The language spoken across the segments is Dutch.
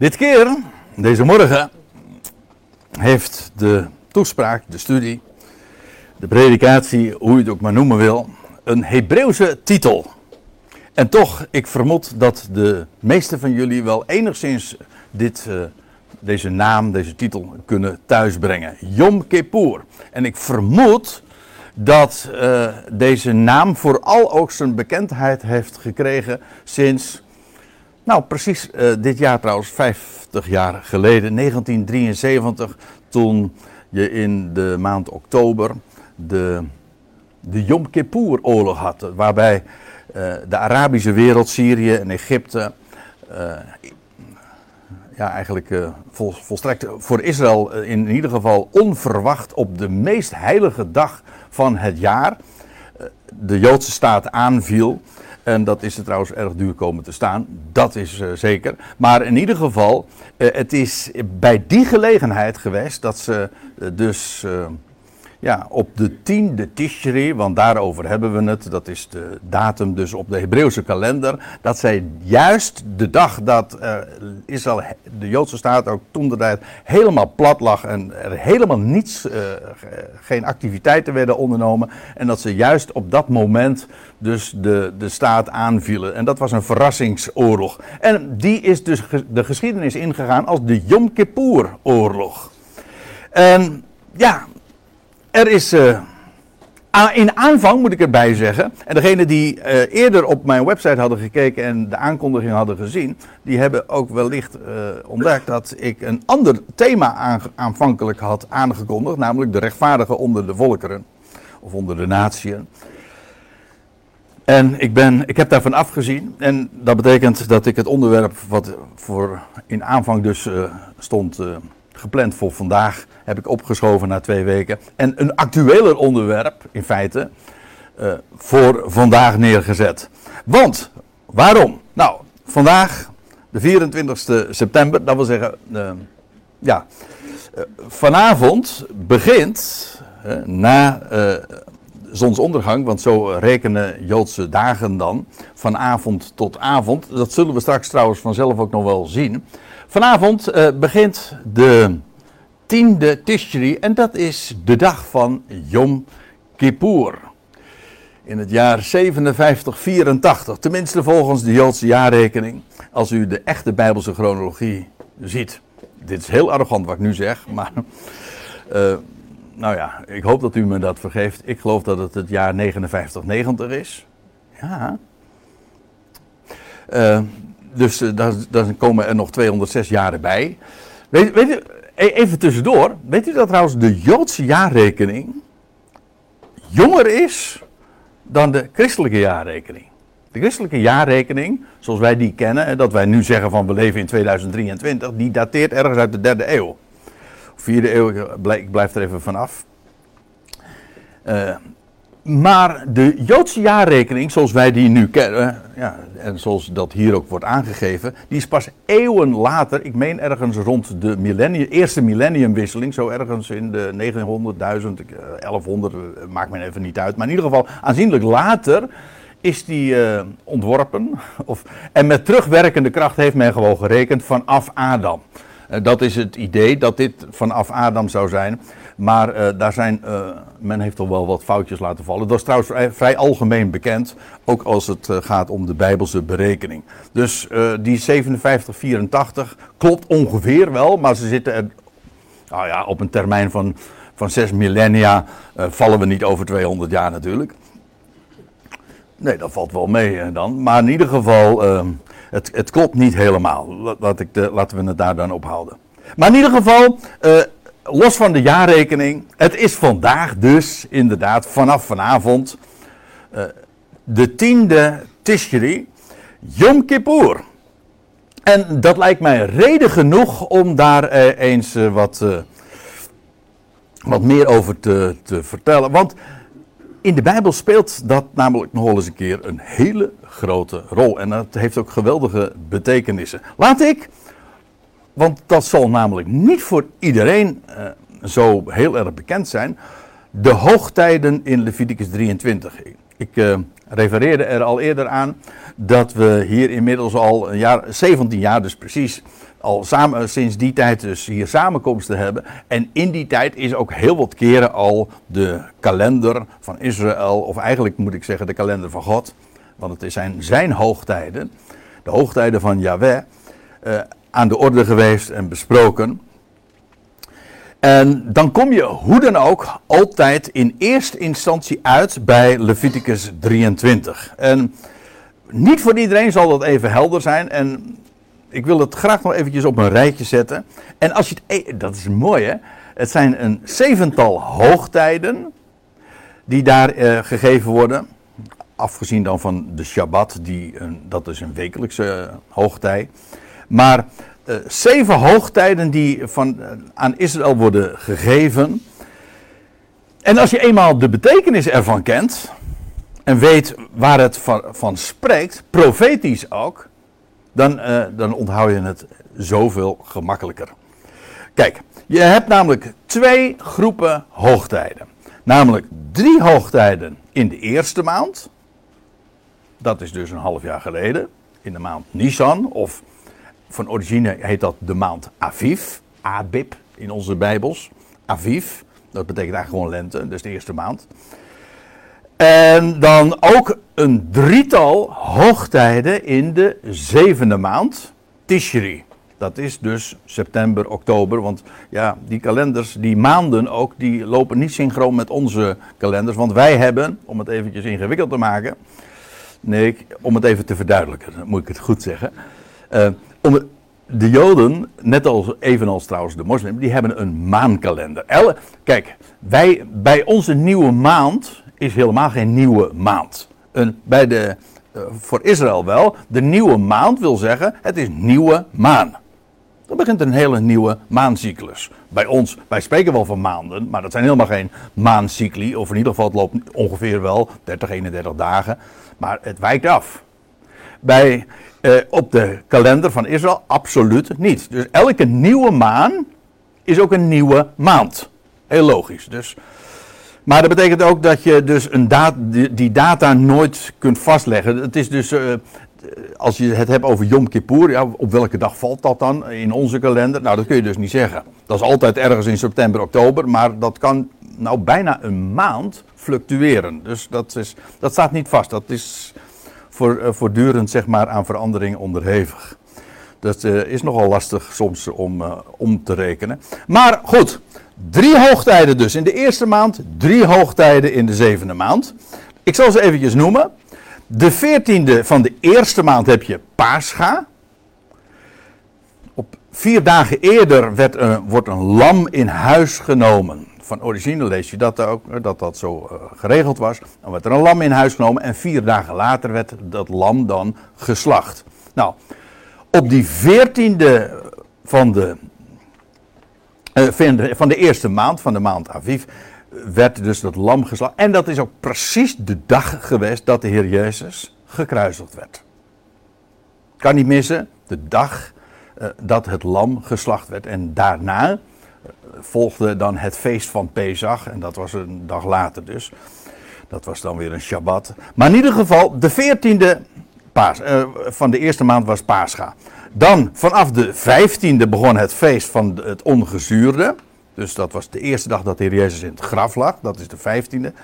Dit keer, deze morgen, heeft de toespraak, de studie, de predikatie, hoe je het ook maar noemen wil, een Hebreeuwse titel. En toch, ik vermoed dat de meesten van jullie wel enigszins dit, uh, deze naam, deze titel kunnen thuisbrengen. Yom Kippur. En ik vermoed dat uh, deze naam vooral ook zijn bekendheid heeft gekregen sinds nou, precies uh, dit jaar trouwens, 50 jaar geleden, 1973, toen je in de maand oktober de, de Yom Kippur-oorlog had. Waarbij uh, de Arabische wereld, Syrië en Egypte, uh, ja, eigenlijk vol, volstrekt voor Israël in ieder geval onverwacht op de meest heilige dag van het jaar de Joodse staat aanviel. En dat is er trouwens erg duur komen te staan. Dat is uh, zeker. Maar in ieder geval, uh, het is bij die gelegenheid geweest dat ze uh, dus ja, op de tiende Tishri, want daarover hebben we het, dat is de datum dus op de Hebreeuwse kalender, dat zij juist de dag dat uh, Israël, de Joodse staat ook toen de tijd helemaal plat lag en er helemaal niets, uh, geen activiteiten werden ondernomen en dat ze juist op dat moment dus de, de staat aanvielen. En dat was een verrassingsoorlog. En die is dus de geschiedenis ingegaan als de Yom Kippur oorlog. En ja, er is uh, in aanvang, moet ik erbij zeggen, en degenen die uh, eerder op mijn website hadden gekeken en de aankondiging hadden gezien, die hebben ook wellicht uh, ontdekt dat ik een ander thema aan, aanvankelijk had aangekondigd, namelijk de rechtvaardigen onder de volkeren, of onder de natieën. En ik, ben, ik heb daarvan afgezien. En dat betekent dat ik het onderwerp wat voor in aanvang dus stond gepland voor vandaag, heb ik opgeschoven na twee weken. En een actueler onderwerp, in feite, uh, voor vandaag neergezet. Want, waarom? Nou, vandaag, de 24 september, dat wil zeggen, uh, ja, uh, vanavond begint, na zonsondergang, want zo rekenen Joodse dagen dan, van avond tot avond. Dat zullen we straks trouwens vanzelf ook nog wel zien. Vanavond uh, begint de tiende Tishri en dat is de dag van Yom Kippur. In het jaar 5784, tenminste volgens de Joodse jaarrekening, als u de echte Bijbelse chronologie ziet. Dit is heel arrogant wat ik nu zeg, maar uh, nou ja, ik hoop dat u me dat vergeeft. Ik geloof dat het het jaar 5990 is. Ja. Uh, dus uh, daar, daar, komen er nog 206 jaren bij. Weet, weet u, even tussendoor. Weet u dat trouwens de Joodse jaarrekening jonger is dan de christelijke jaarrekening? De christelijke jaarrekening, zoals wij die kennen, en dat wij nu zeggen van we leven in 2023, die dateert ergens uit de derde eeuw. Vierde eeuw, ik blijf er even vanaf. Uh, maar de Joodse jaarrekening, zoals wij die nu kennen, ja, en zoals dat hier ook wordt aangegeven, die is pas eeuwen later, ik meen ergens rond de millennium, eerste millenniumwisseling, zo ergens in de 900, 1000, 1100, maakt me even niet uit, maar in ieder geval aanzienlijk later is die uh, ontworpen. Of, en met terugwerkende kracht heeft men gewoon gerekend vanaf Adam. Uh, dat is het idee dat dit vanaf Adam zou zijn. Maar uh, daar zijn, uh, men heeft toch wel wat foutjes laten vallen. Dat is trouwens vrij, algemeen bekend, ook als het uh, gaat om de Bijbelse berekening. Dus die 5784 klopt ongeveer wel, maar ze zitten nou ja, op een termijn van, van zes millennia vallen we niet over 200 jaar natuurlijk. Nee, dat valt wel mee dan. Maar in ieder geval, het, het klopt niet helemaal. Ik de, laten we het daar dan ophouden. Maar in ieder geval, los van de jaarrekening, het is vandaag dus inderdaad vanaf vanavond uh, de tiende Tishri, Yom Kippur. En dat lijkt mij reden genoeg om daar uh, eens uh, wat, wat meer over te, te vertellen. Want in de Bijbel speelt dat namelijk nog eens een keer een hele grote rol. En dat heeft ook geweldige betekenissen. Laat ik want dat zal namelijk niet voor iedereen uh, zo heel erg bekend zijn. De hoogtijden in Leviticus 23. Ik uh, refereerde er al eerder aan dat we hier inmiddels al een jaar, 17 jaar dus precies, al samen, sinds die tijd dus hier samenkomsten hebben. En in die tijd is ook heel wat keren al de kalender van Israël, of eigenlijk moet ik zeggen de kalender van God, want het zijn zijn hoogtijden, de hoogtijden van Yahweh, aan de orde geweest en besproken. En dan kom je hoe dan ook altijd in eerste instantie uit bij Leviticus 23. En niet voor iedereen zal dat even helder zijn. En ik wil het graag nog eventjes op een rijtje zetten. En als je. E- dat is mooi hè. Het zijn een zevental hoogtijden. die daar eh, gegeven worden. Afgezien dan van de Shabbat, die een, dat is een wekelijkse uh, hoogtij. Maar uh, zeven hoogtijden die van, uh, aan Israël worden gegeven. En als je eenmaal de betekenis ervan kent. en weet waar het van, van spreekt, profetisch ook. dan, uh, dan onthoud je het zoveel gemakkelijker. Kijk, je hebt namelijk twee groepen hoogtijden. Namelijk drie hoogtijden in de eerste maand. Dat is dus een half jaar geleden. In de maand Nisan of van origine heet dat de maand Aviv. Abib in onze Bijbels. Aviv. Dat betekent eigenlijk gewoon lente, dus de eerste maand. En dan ook een drietal hoogtijden in de zevende maand. Tishri. Dat is dus september, oktober. Want ja, die kalenders, die maanden ook, die lopen niet synchroon met onze kalenders. Want wij hebben, om het eventjes ingewikkeld te maken. Nee, om het even te verduidelijken, moet ik het goed zeggen. Uh, om, de Joden, net als, evenals trouwens de moslims, die hebben een maankalender. Kijk, wij, bij onze nieuwe maand is helemaal geen nieuwe maand. Een, bij de, uh, voor Israël wel. De nieuwe maand wil zeggen, het is nieuwe maan. Dan begint een hele nieuwe maancyclus. Bij ons, wij spreken wel van maanden, maar dat zijn helemaal geen maancycli. Of in ieder geval, het loopt ongeveer wel 30, 31 dagen. Maar het wijkt af. Bij uh, op de kalender van Israël absoluut niet. Dus elke nieuwe maan is ook een nieuwe maand. Heel logisch. Dus. Maar dat betekent ook dat je dus een dat, die, data nooit kunt vastleggen. Het is dus, uh, als je het hebt over Yom Kippur, ja, op welke dag valt dat dan in onze kalender? Nou, dat kun je dus niet zeggen. Dat is altijd ergens in september, oktober, maar dat kan nou bijna een maand fluctueren. Dus dat, is, dat staat niet vast. Dat is voor, uh, voortdurend zeg maar, aan verandering onderhevig. Dat uh, is nogal lastig soms om, uh, om te rekenen. Maar goed, drie hoogtijden dus in de eerste maand, drie hoogtijden in de zevende maand. Ik zal ze eventjes noemen. De veertiende van de eerste maand heb je Pascha. Op vier dagen eerder werd een, wordt een lam in huis genomen van origine lees je dat ook, dat dat zo uh, geregeld was. Dan werd er een lam in huis genomen en vier dagen later werd dat lam dan geslacht. Nou, op die veertiende van de, van de eerste maand, van de maand Aviv, werd dus dat lam geslacht. En dat is ook precies de dag geweest dat de Heer Jezus gekruisigd werd. Kan niet missen, de dag dat het lam geslacht werd. En daarna volgde dan het feest van Pesach. En dat was een dag later dus. Dat was dan weer een Shabbat. Maar in ieder geval, de 14e paas, uh, van de eerste maand was Pascha. Dan vanaf de 15e begon het feest van het ongezuurde. Dus dat was de eerste dag dat de Heer Jezus in het graf lag. Dat is de 15e.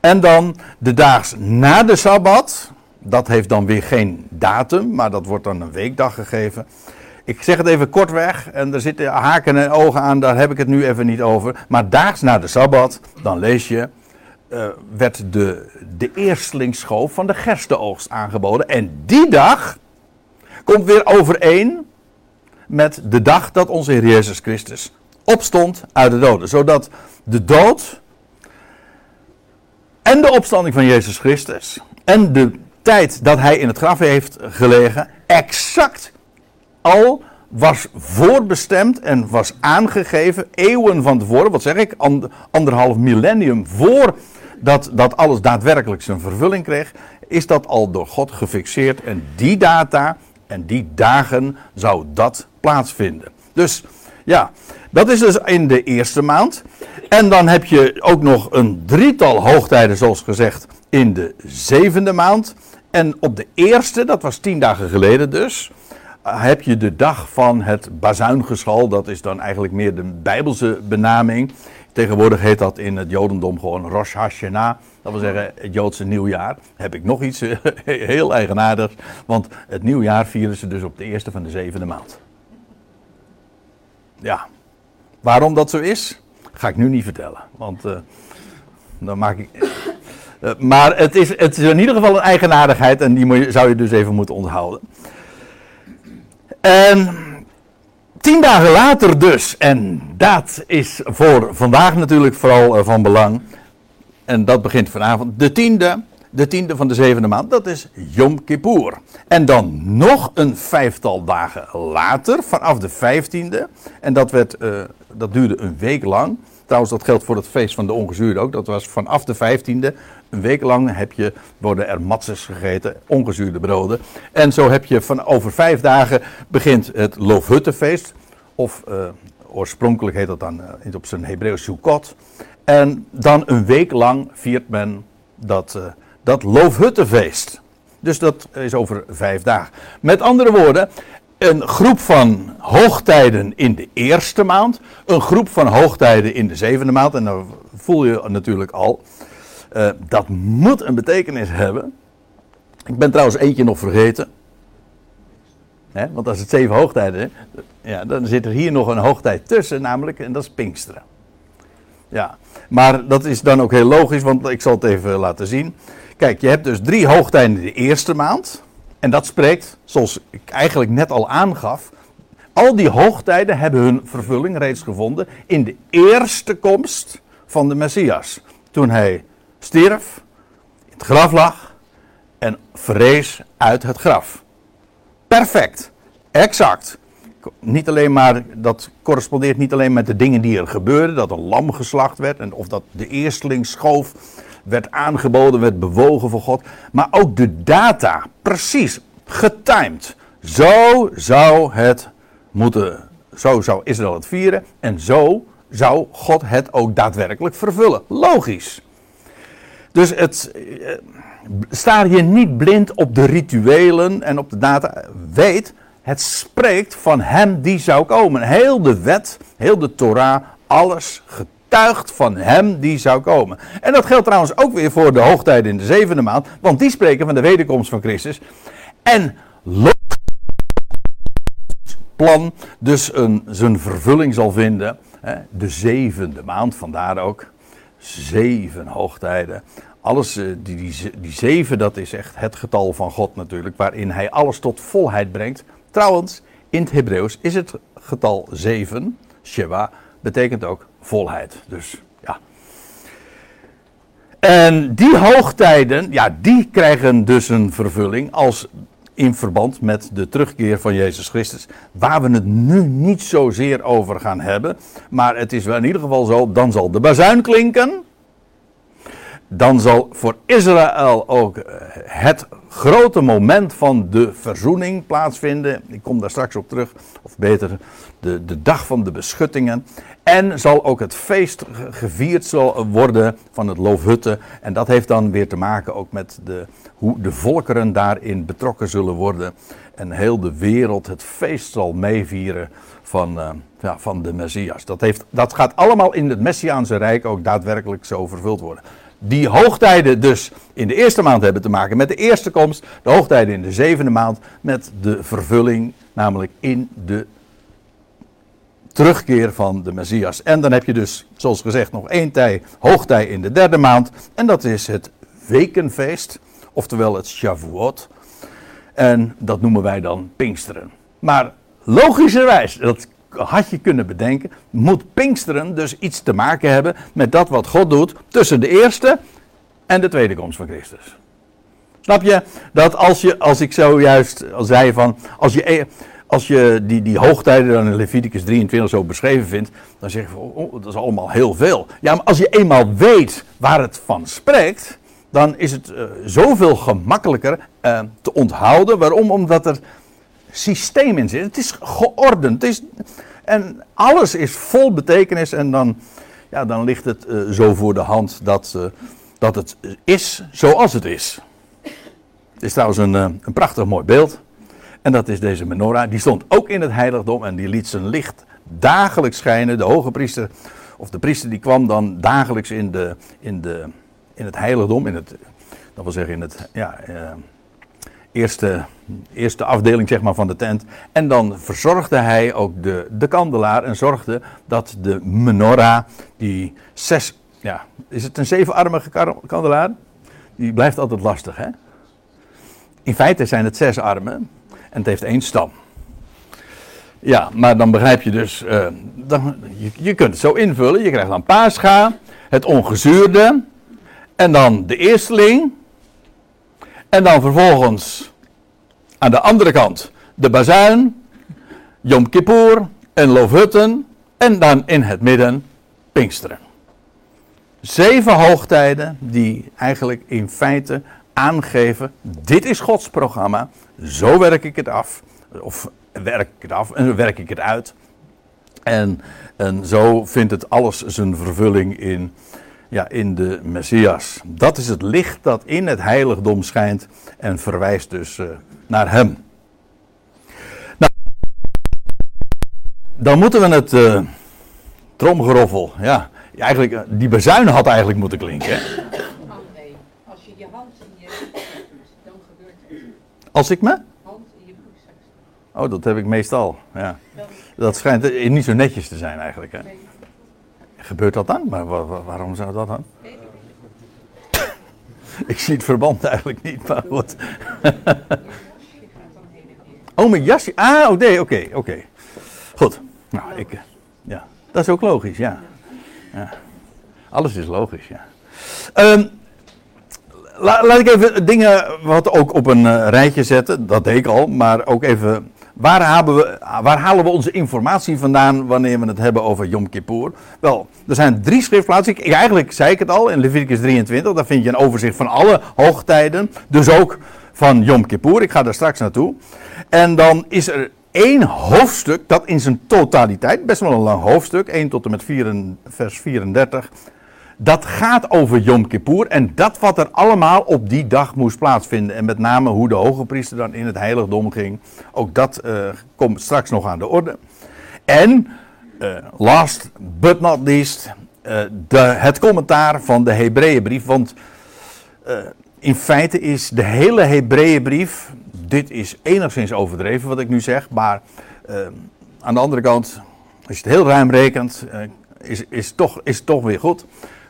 En dan de daags na de Sabbat. Dat heeft dan weer geen datum, maar dat wordt dan een weekdag gegeven. Ik zeg het even kortweg, en er zitten haken en ogen aan, daar heb ik het nu even niet over. Maar daags na de Sabbat, dan lees je, uh, werd de, de eerstlingsschoof van de gerstenoogst aangeboden. En die dag komt weer overeen met de dag dat onze Heer Jezus Christus opstond uit de doden. Zodat de dood en de opstanding van Jezus Christus en de tijd dat hij in het graf heeft gelegen exact al was voorbestemd en was aangegeven, eeuwen van tevoren, wat zeg ik, anderhalf millennium voor dat, dat alles daadwerkelijk zijn vervulling kreeg, is dat al door God gefixeerd. En die data en die dagen zou dat plaatsvinden. Dus ja, dat is dus in de eerste maand. En dan heb je ook nog een drietal hoogtijden, zoals gezegd, in de zevende maand. En op de eerste, dat was tien dagen geleden dus, heb je de dag van het bazuingeschal. Dat is dan eigenlijk meer de Bijbelse benaming. Tegenwoordig heet dat in het Jodendom gewoon Rosh Hashanah. Dat wil zeggen het Joodse nieuwjaar. Heb ik nog iets heel eigenaardigs. Want het nieuwjaar vieren ze dus op de eerste van de zevende maand. Ja. Waarom dat zo is, ga ik nu niet vertellen. Want uh, dan maak ik. Uh, maar het is, het is in ieder geval een eigenaardigheid en die zou je dus even moeten onthouden. En tien dagen later dus, en dat is voor vandaag natuurlijk vooral uh, van belang. En dat begint vanavond, de tiende, de tiende van de zevende maand, dat is Yom Kippur. En dan nog een vijftal dagen later, vanaf de vijftiende, en dat, werd, uh, dat duurde een week lang. Trouwens, dat geldt voor het feest van de ongezuurde ook. Dat was vanaf de vijftiende. Een week lang heb je, worden er matzes gegeten, ongezuurde broden. En zo heb je van over vijf dagen begint het Loofhuttenfeest. Of uh, oorspronkelijk heet dat dan uh, op zijn Hebreeuws Sukkot. En dan een week lang viert men dat, uh, dat Loofhuttenfeest. Dus dat is over vijf dagen. Met andere woorden, een groep van hoogtijden in de eerste maand, een groep van hoogtijden in de zevende maand. En dan voel je natuurlijk al, uh, dat moet een betekenis hebben. Ik ben trouwens eentje nog vergeten. Want als het zeven hoogtijden ja, dan zit er hier nog een hoogtijd tussen, namelijk, en dat is Pinksteren. Ja, maar dat is dan ook heel logisch, want ik zal het even laten zien. Kijk, je hebt dus drie hoogtijden in de eerste maand. En dat spreekt, zoals ik eigenlijk net al aangaf, al die hoogtijden hebben hun vervulling reeds gevonden in de eerste komst van de Messias. Toen hij stierf, in het graf lag en vrees uit het graf. Perfect, exact. Niet alleen maar, dat correspondeert niet alleen met de dingen die er gebeurden, dat een lam geslacht werd en of dat de eersteling schoof werd aangeboden, werd bewogen voor God. Maar ook de data, precies, getimed. Zo zou het moeten, zo zou Israël het vieren en zo zou God het ook daadwerkelijk vervullen. Logisch. Dus het, eh, sta je niet blind op de rituelen en op de data. Weet, het spreekt van hem die zou komen. Heel de wet, heel de Torah, alles van hem die zou komen. En dat geldt trouwens ook weer voor de hoogtijden in de zevende maand, want die spreken van de wederkomst van Christus. En plan dus een, zijn vervulling zal vinden. Hè, de zevende maand, vandaar ook zeven hoogtijden. Alles, eh, die, die, die zeven, dat is echt het getal van God natuurlijk, waarin hij alles tot volheid brengt. Trouwens, in het Hebreeuws is het getal zeven, Sheva, betekent ook volheid. Dus ja. En die hoogtijden, ja, die krijgen dus een vervulling als in verband met de terugkeer van Jezus Christus. Waar we het nu niet zozeer over gaan hebben. Maar het is wel in ieder geval zo, dan zal de bazuin klinken. Dan zal voor Israël ook eh, het grote moment van de verzoening plaatsvinden. Ik kom daar straks op terug. Of beter, de, de dag van de beschuttingen. En zal ook het feest gevierd zal worden van het Loofhutten. En dat heeft dan weer te maken ook met de, hoe de volkeren daarin betrokken zullen worden. En heel de wereld het feest zal meevieren van, uh, ja, van de Messias. Dat, heeft, dat gaat allemaal in het Messiaanse Rijk ook daadwerkelijk zo vervuld worden. Die hoogtijden dus in de eerste maand hebben te maken met de eerste komst. De hoogtijden in de zevende maand met de vervulling, namelijk in de terugkeer van de Messias. En dan heb je dus, zoals gezegd, nog één tij, hoogtij in de derde maand. En dat is het wekenfeest, oftewel het Shavuot. En dat noemen wij dan Pinksteren. Maar logischerwijs, dat had je kunnen bedenken, moet Pinksteren dus iets te maken hebben met dat wat God doet tussen de eerste en de tweede komst van Christus. Snap je? Dat als, je, als ik zojuist zei van, als je, als je die, die hoogtijden dan in Leviticus 23 zo beschreven vindt, dan zeg je van, oh, dat is allemaal heel veel. Ja, maar als je eenmaal weet waar het van spreekt, dan is het uh, zoveel gemakkelijker uh, te onthouden. Waarom? Omdat er systeem in zit. Het is geordend. Het is, en alles is vol betekenis en dan, ja, dan ligt het uh, zo voor de hand dat dat het is zoals het is. Het is trouwens een, eh, een prachtig mooi beeld. En dat is deze menorah. Die stond ook in het heiligdom en die liet zijn licht dagelijks schijnen. De hoge priester, of de priester die kwam dan dagelijks in, de, in, de, in het heiligdom. In het, dat wil zeggen in het ja, eh, eerste, eerste afdeling zeg maar, van de tent. En dan verzorgde hij ook de, de kandelaar en zorgde dat de menorah, die zes, ja, is het een zevenarmige kandelaar? Die blijft altijd lastig hè. In feite zijn het zes armen en het heeft één stam. Ja, maar dan begrijp je dus, uh, dan, je, kunt het zo invullen. Je krijgt dan paascha, het ongezuurde, en dan de eersteling. En dan vervolgens aan de andere kant de bazuin, Yom Kippur en Loofhutten. En dan in het midden Pinksteren. Zeven hoogtijden die eigenlijk in feite aangeven: dit is Gods programma, zo werk ik het af. Of werk ik het af en werk ik het uit. En, en zo vindt het alles zijn vervulling in, ja, in de Messias. Dat is het licht dat in het heiligdom schijnt en verwijst dus uh, naar hem. Nou, dan moeten we het uh, tromgeroffel, ja, eigenlijk, uh, die bezuinen had eigenlijk moeten klinken. Hè? Als je je hand in je dan gebeurt het. Als ik me? Hand in je broekzak. Oh, dat heb ik meestal, ja. Dat schijnt niet zo netjes te zijn eigenlijk, hè. Gebeurt dat dan? Maar wa- wa- waarom zou dat dan? Ik zie het verband eigenlijk niet, maar goed. Oh, mijn jasje. Ah, oh, nee, oké, oké. Goed. Nou, ik, ja. Dat is ook logisch, ja. ja. Alles is logisch, ja. Ehm, la- laat ik even dingen wat ook op een eh, rijtje zetten. Dat deed ik al, maar ook even. Waar, halen we, waar halen we onze informatie vandaan wanneer we het hebben over Yom Kippur? Wel, er zijn drie schriftplaatsen. Ik- eigenlijk zei ik het al in Leviticus 23. Daar vind je een overzicht van alle hoogtijden. Dus ook van Yom Kippur. Ik ga daar straks naartoe. En dan is er één hoofdstuk dat in zijn totaliteit, best wel een lang hoofdstuk, 1 tot en met 4, vers 34. Dat gaat over Yom Kippur en dat wat er allemaal op die dag moest plaatsvinden. En met name hoe de hoge priester dan in het heiligdom ging. Ook dat eh, komt straks nog aan de orde. En, eh, last but not least, eh, de, het commentaar van de Hebreeënbrief. Want in feite is de hele Hebreeënbrief, dit is enigszins overdreven wat ik nu zeg, maar aan de andere kant, als je het heel ruim rekent, is, is, toch, is toch weer goed.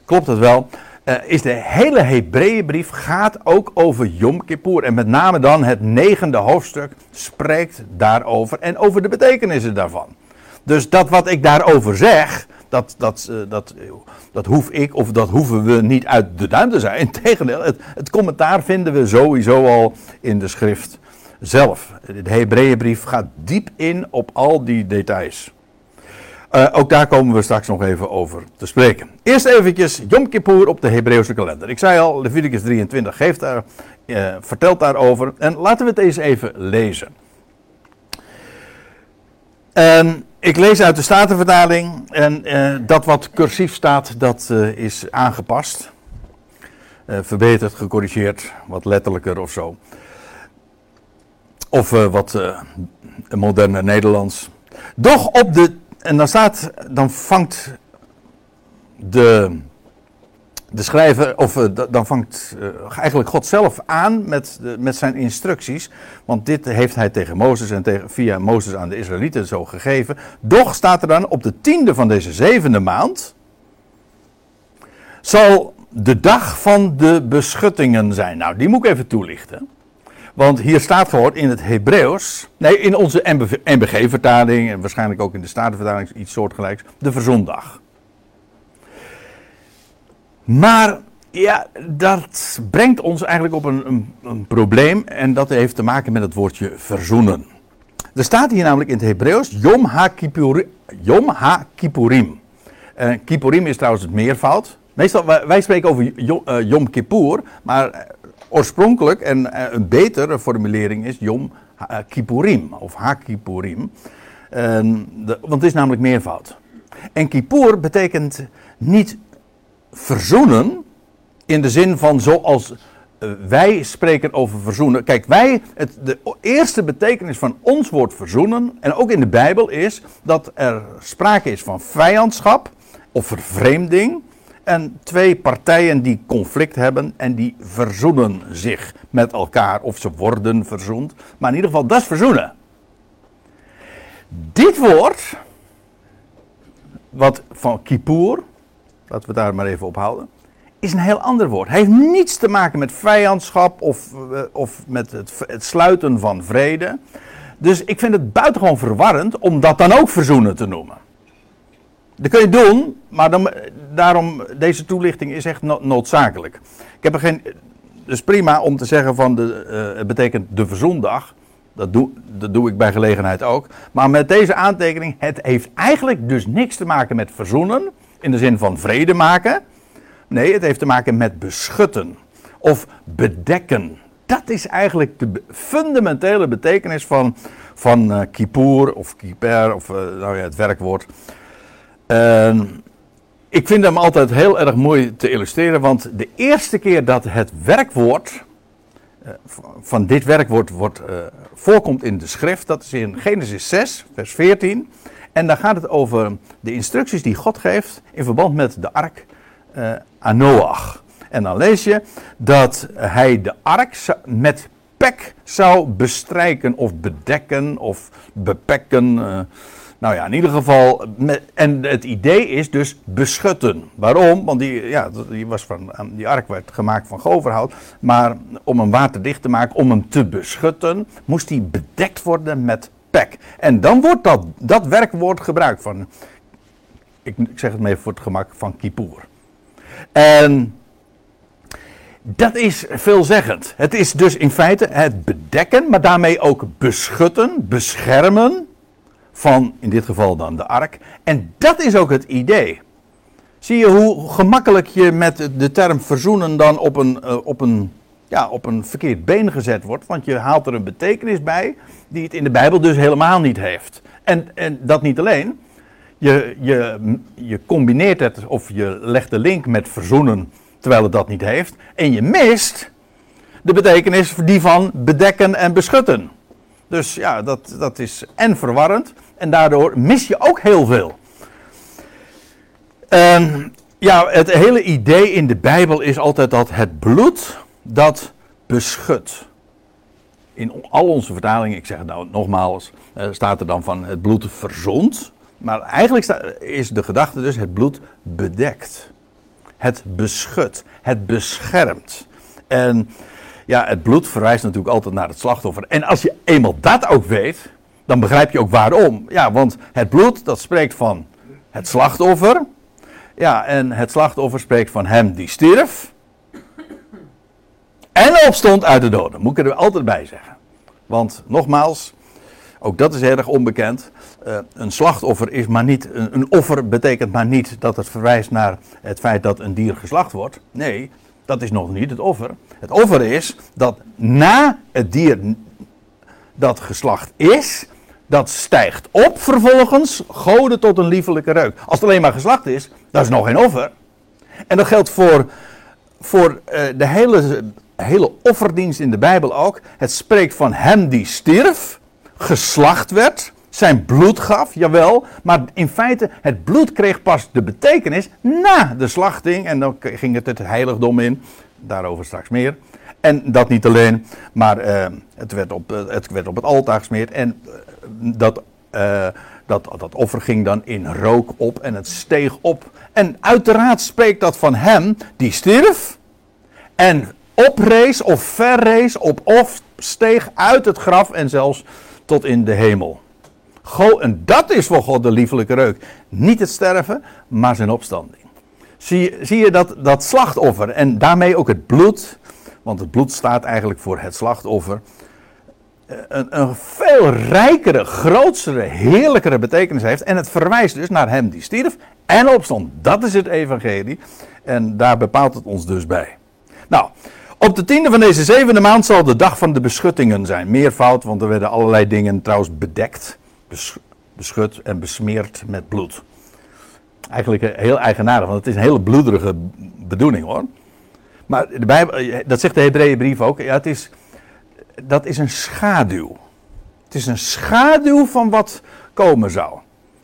Klopt het wel? Eh, is de hele Hebreeënbrief gaat ook over Yom Kippur. En met name dan het negende hoofdstuk spreekt daarover en over de betekenissen daarvan. Dus dat wat ik daarover zeg, dat, dat, eh, dat, eh, dat hoef ik of dat hoeven we niet uit de duim te zijn. Integendeel, het, het commentaar vinden we sowieso al in de schrift zelf. De Hebreeënbrief gaat diep in op al die details. Eh, ook daar komen we straks nog even over te spreken. Eerst eventjes Yom Kippur op de Hebreeuwse kalender. Ik zei al, Leviticus 23 geeft daar, eh, vertelt daarover. En laten we het eens even lezen. En ik lees uit de Statenvertaling. En eh, dat wat cursief staat, dat is aangepast. Verbeterd, gecorrigeerd, wat letterlijker of zo. Of wat moderne Nederlands. Doch op de. En dan staat. Dan vangt de. De schrijver, of eh, dan vangt eh, eigenlijk God zelf aan met, met zijn instructies. Want dit heeft hij tegen Mozes en tegen, via Mozes aan de Israëlieten zo gegeven. Doch staat er dan op de tiende van deze zevende maand. Zal de dag van de beschuttingen zijn. Nou, die moet ik even toelichten. Want hier staat gewoon in het Hebreeuws, nee, in onze MBG-vertaling en waarschijnlijk ook in de Statenvertaling iets soortgelijks, de verzondag. Maar ja, dat brengt ons eigenlijk op een, een, een probleem en dat heeft te maken met het woordje verzoenen. Er staat hier namelijk in het Hebreeuws Yom HaKippurim. Yom HaKippurim. Eh, Kippurim is trouwens het meervoud. Meestal, wij, wij spreken over Yom, eh, Yom Kippur, maar oorspronkelijk en eh, een betere formulering is Yom eh, Kippurim of HaKippurim. En de- want het is namelijk meervoud. En Kippur betekent niet verzoenen, in de zin van zoals eh, wij spreken over verzoenen. Kijk, wij, het, de eerste betekenis van ons woord verzoenen, en ook in de Bijbel, is dat er sprake is van vijandschap of vervreemding. En twee partijen die conflict hebben en die verzoenen zich met elkaar. Of ze worden verzoend. Maar in ieder geval, dat is verzoenen. Dit woord, wat van Kippur, laten we daar maar even op houden, is een heel ander woord. Hij heeft niets te maken met vijandschap of, eh, of met het, het sluiten van vrede. Dus ik vind het buitengewoon verwarrend om dat dan ook verzoenen te noemen. Dat kun je doen, maar dan, daarom, deze toelichting is echt noodzakelijk. Ik heb er geen, dus prima om te zeggen van, de, uh, het betekent de verzoendag. Dat doe, dat doe ik bij gelegenheid ook. Maar met deze aantekening, het heeft eigenlijk dus niks te maken met verzoenen. In de zin van vrede maken. Nee, het heeft te maken met beschutten. Of bedekken. Dat is eigenlijk de fundamentele betekenis van, van uh, kippur of kiper, of uh, nou ja, het werkwoord. Uh, ik vind hem altijd heel erg mooi te illustreren, want de eerste keer dat het werkwoord uh, van dit werkwoord wordt, uh, voorkomt in de schrift, dat is in Genesis 6, vers 14. En dan gaat het over de instructies die God geeft in verband met de ark uh, aan Noach. En dan lees je dat hij de ark met pek zou bestrijken of bedekken of bepekken. Nou ja, in ieder geval. En het idee is dus beschutten. Waarom? Want die, ja, die, was van, die ark werd gemaakt van goverhout. Maar om hem waterdicht te maken, om hem te beschutten, moest hij bedekt worden met pek. En dan wordt dat, dat werkwoord gebruikt van. Ik, ik zeg het maar even voor het gemak van Kippur. En. Dat is veelzeggend. Het is dus in feite het bedekken, maar daarmee ook beschutten, beschermen van in dit geval dan de ark. En dat is ook het idee. Zie je hoe gemakkelijk je met de term verzoenen dan op een, uh, op een, ja, op een verkeerd been gezet wordt. Want je haalt er een betekenis bij die het in de Bijbel dus helemaal niet heeft. En, en dat niet alleen. Je, je, je combineert het of je legt de link met verzoenen terwijl het dat niet heeft. En je mist de betekenis die van bedekken en beschutten. Dus ja, dat, dat is en verwarrend. En daardoor mis je ook heel veel. En ja, het hele idee in de Bijbel is altijd dat het bloed dat beschut. In al onze vertalingen, ik zeg het nou nogmaals, eh, staat er dan van het bloed verzond. Maar eigenlijk is de gedachte dus het bloed bedekt. Het beschut, het beschermt. En ja, het bloed verwijst natuurlijk altijd naar het slachtoffer. En als je eenmaal dat ook weet, dan begrijp je ook waarom. Ja, want het bloed, dat spreekt van het slachtoffer. Ja, en het slachtoffer spreekt van hem die stierf. En opstond uit de doden. Moet ik er altijd bij zeggen. Want nogmaals, ook dat is erg onbekend. Uh, een slachtoffer is maar niet. Een, offer betekent maar niet dat het verwijst naar het feit dat een dier geslacht wordt. Nee, dat is nog niet het offer. Het offer is dat na het dier dat geslacht is, dat stijgt op vervolgens, goden tot een liefelijke reuk. Als het alleen maar geslacht is, dat is nog geen offer. En dat geldt voor, voor uh, de hele, hele offerdienst in de Bijbel ook. Het spreekt van hem die stierf, geslacht werd, zijn bloed gaf, jawel. Maar in feite, het bloed kreeg pas de betekenis na de slachting. En dan ging het het heiligdom in. Daarover straks meer. En dat niet alleen, maar uh, het, werd op, uh, het werd op het altaar gesmeerd. En dat, dat, dat offer ging dan in rook op en het steeg op. En uiteraard spreekt dat van hem die stierf. En oprees of verrees op of steeg uit het graf en zelfs tot in de hemel. Go, en dat is voor God de liefelijke reuk. Niet het sterven, maar zijn opstanding. Zie, zie je dat, dat slachtoffer en daarmee ook het bloed, want het bloed staat eigenlijk voor het slachtoffer, een, een veel rijkere, grootste, heerlijkere betekenis heeft. En het verwijst dus naar hem die stierf en opstond. Dat is het evangelie. En daar bepaalt het ons dus bij. Nou, op de tiende van deze zevende maand zal de dag van de beschuttingen zijn. Meervoud, want er werden allerlei dingen trouwens bedekt, beschut en besmeerd met bloed. Eigenlijk heel eigenaardig, want het is een hele bloederige bedoeling hoor. Maar de Bijbel, eh, dat zegt de Hebreeënbrief ook. Ja, het is, dat is een schaduw. Het is een schaduw van wat komen zou.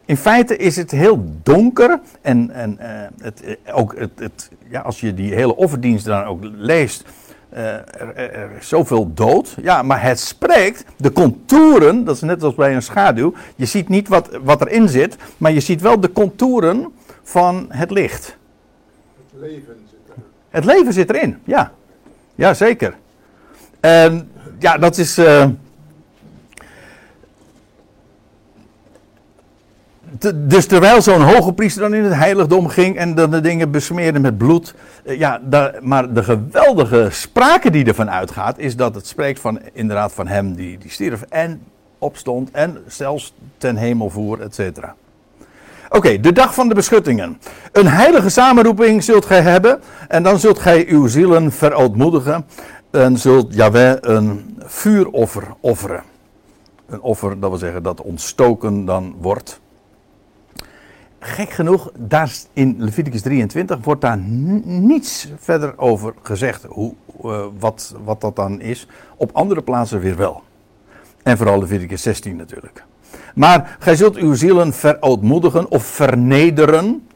In feite is het heel donker en, en uh, het, ook het, het, ja, als je die hele offerdienst dan ook leest, uh, er, er, is zoveel dood. Ja, maar het spreekt de contouren, dat is net als bij een schaduw. Je ziet niet wat, wat erin zit, maar je ziet wel de contouren van het licht. Het leven zit erin. Het leven zit erin, ja. Ja, zeker. En ja, dat is. Uh, dus terwijl zo'n hoge priester dan in het heiligdom ging en dan de dingen besmeerde met bloed. Ja, daar, maar de geweldige sprake die ervan uitgaat, is dat het spreekt van inderdaad van hem die, die stierf en opstond en zelfs ten hemel voer, et cetera. Oké, de dag van de beschuttingen. Een heilige samenroeping zult gij hebben. En dan zult gij uw zielen verootmoedigen. En zult Yahweh een vuuroffer offeren. Een offer, dat wil zeggen dat ontstoken dan wordt. Gek genoeg, daar in Leviticus 23 wordt daar niets verder over gezegd. Hoe, uh, wat, wat dat dan is. Op andere plaatsen weer wel. En vooral Leviticus 16 natuurlijk. Maar gij zult uw zielen verootmoedigen of vernederen.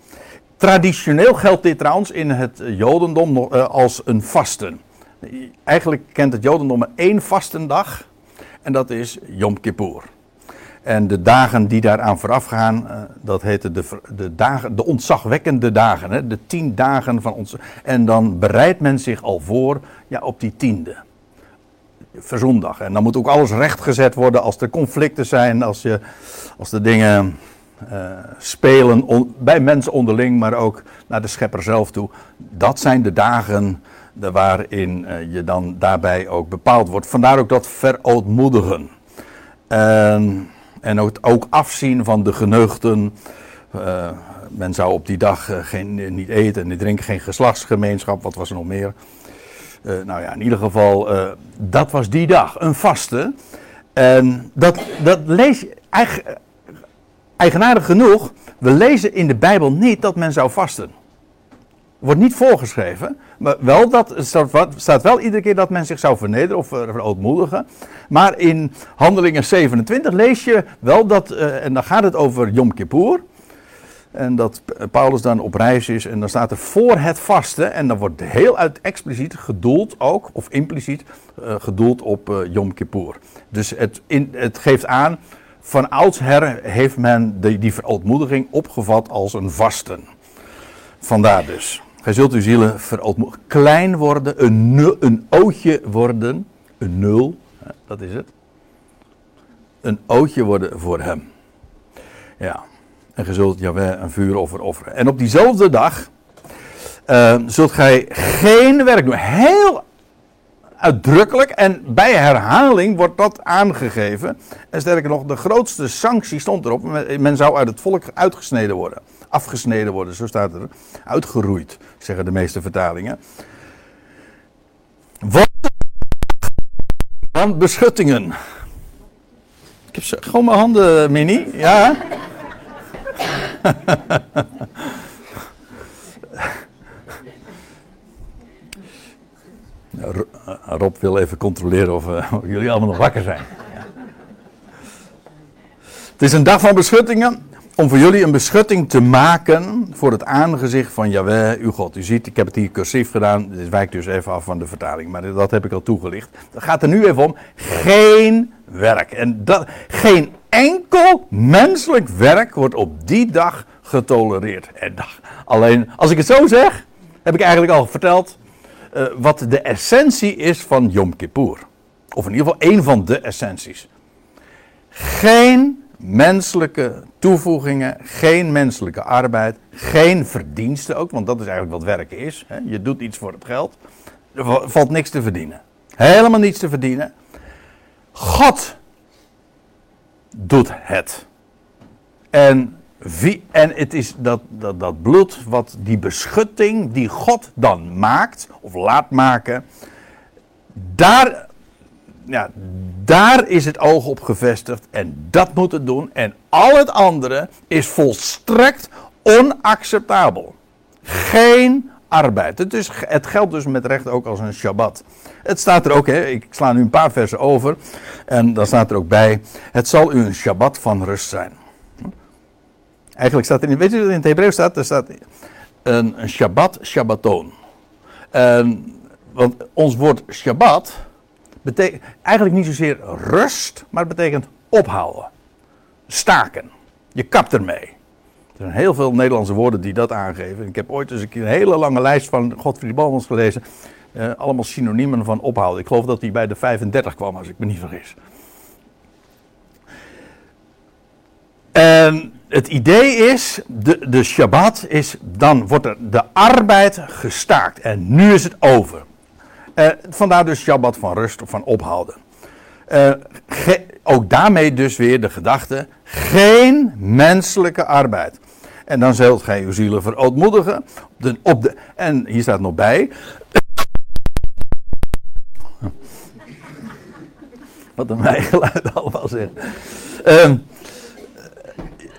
Traditioneel geldt dit trouwens in het Jodendom als een vasten. Eigenlijk kent het Jodendom maar één vastendag. En dat is Yom Kippur. En de dagen die daaraan vooraf gaan, dat heten de, de, dagen, de ontzagwekkende dagen. Hè? De tien dagen van ons. En dan bereidt men zich al voor ja, op die tiende verzondag. En dan moet ook alles rechtgezet worden als er conflicten zijn, als, je, als de dingen uh, spelen bij mensen onderling, maar ook naar de schepper zelf toe. Dat zijn de dagen waarin uh, je dan daarbij ook bepaald wordt. Vandaar ook dat verootmoedigen. En, en ook, ook afzien van de geneugten. Uh, men zou op die dag geen, niet eten en niet drinken, geen geslachtsgemeenschap, wat was er nog meer? Nou ja, in ieder geval, dat was die dag, een vaste. En dat, dat lees je, eigen, eigenaardig genoeg, we lezen in de Bijbel niet dat men zou vasten. Wordt niet voorgeschreven, maar wel dat, staat, wel iedere keer dat men zich zou vernederen of verootmoedigen. Maar in Handelingen 27 lees je wel dat, uh, en dan gaat het over Yom Kippur. En dat Paulus dan op reis is en dan staat er voor het vasten. En dan wordt heel uit expliciet gedoeld ook, of impliciet uh, gedoeld op uh, Yom Kippur. Dus het, in, het geeft aan, van oudsher heeft men die, die verootmoediging opgevat als een vasten. Vandaar dus. Gij zult uw zielen verootmoedigen. Klein worden, een, een ootje worden, een nul, dat is het. Een ootje worden voor hem. Ja. En ge zult Jaweh een vuuroffer offeren. En op diezelfde dag uh, zult gij geen werk doen. Heel uitdrukkelijk en bij herhaling wordt dat aangegeven. En sterker nog, de grootste sanctie stond erop. Men zou uit het volk uitgesneden worden. Afgesneden worden, zo staat er. Uitgeroeid, zeggen de meeste vertalingen. Van beschuttingen. Ik heb gewoon mijn handen, Mini. Ja. Rob wil even controleren of, uh, of, jullie allemaal nog wakker zijn. Het is een dag van beschuttingen. Om voor jullie een beschutting te maken voor het aangezicht van Yahweh, uw God. U ziet, ik heb het hier cursief gedaan. Dit wijkt dus even af van de vertaling, maar dat heb ik al toegelicht. Het gaat er nu even om. Geen werk. En dat, geen enkel menselijk werk wordt op die dag getolereerd. En alleen, als ik het zo zeg, heb ik eigenlijk al verteld uh, wat de essentie is van Yom Kippur. Of in ieder geval één van de essenties. Geen menselijke toevoegingen, geen menselijke arbeid, geen verdiensten ook, want dat is eigenlijk wat werken is. Hè? Je doet iets voor het geld, er valt niks te verdienen. Helemaal niets te verdienen. God doet het. En, wie, en het is dat, dat, dat bloed, wat die beschutting die God dan maakt, of laat maken, daar, ja, daar is het oog op gevestigd en dat moet het doen. En al het andere is volstrekt onacceptabel. Geen arbeid. Het, is, het geldt dus met recht ook als een Shabbat. Het staat er ook, hè, ik sla nu een paar versen over. En dan staat er ook bij: Het zal u een Shabbat van rust zijn. Eigenlijk staat er in, weet je wat in het Hebreeuws staat? Er staat een, Shabbat, Shabbaton. En, want ons woord Shabbat betekent eigenlijk niet zozeer rust, maar het betekent ophouden. Staken. Je kapt ermee. Er zijn heel veel Nederlandse woorden die dat aangeven. Ik heb ooit eens een, hele lange lijst van Godfried Balmans gelezen. Eh, allemaal synoniemen van ophouden. Ik geloof dat hij bij de 35 kwam, als ik me niet vergis. En het idee is, de, de Shabbat is, dan wordt er de arbeid gestaakt. En nu is het over. Uh, vandaar dus Shabbat van rust of van ophouden. Uh, ook daarmee dus weer de gedachte, geen menselijke arbeid. En dan zult gij uw zielen verootmoedigen. Op de, op de, en hier staat nog bij. Wat een geluid allemaal zeggen. Uh,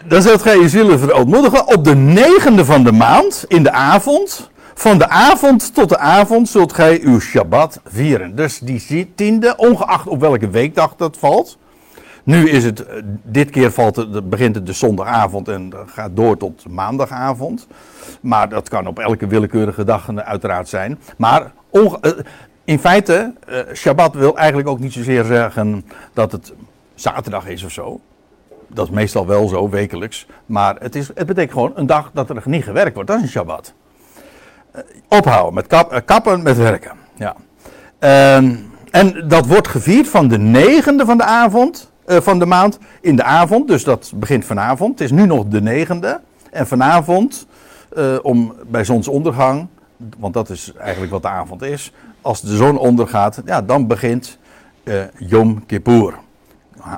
dan zult gij je zielen verootmoedigen. Op de negende van de maand, in de avond. Van de avond tot de avond zult gij uw Shabbat vieren. Dus die tiende, ongeacht op welke weekdag dat valt. Nu is het, eh, dit keer valt het, begint het de zondagavond en gaat door tot maandagavond. Maar dat kan op elke willekeurige dag uiteraard zijn. Maar eh, in feite, Shabbat wil eigenlijk ook niet zozeer zeggen dat het zaterdag is of zo. Dat is meestal wel zo, wekelijks. Maar het, is, het betekent gewoon een dag dat er niet gewerkt wordt. Dat is een Shabbat. Uh, ophouden met kap, kappen met werken. Ja. Uh, en dat wordt gevierd van de negende van de avond uh, van de maand in de avond. Dus dat begint vanavond. Het is nu nog de negende. En vanavond, om, bij zonsondergang, want dat is eigenlijk wat de avond is. Als de zon ondergaat, ja, dan begint uh, Yom Kippur.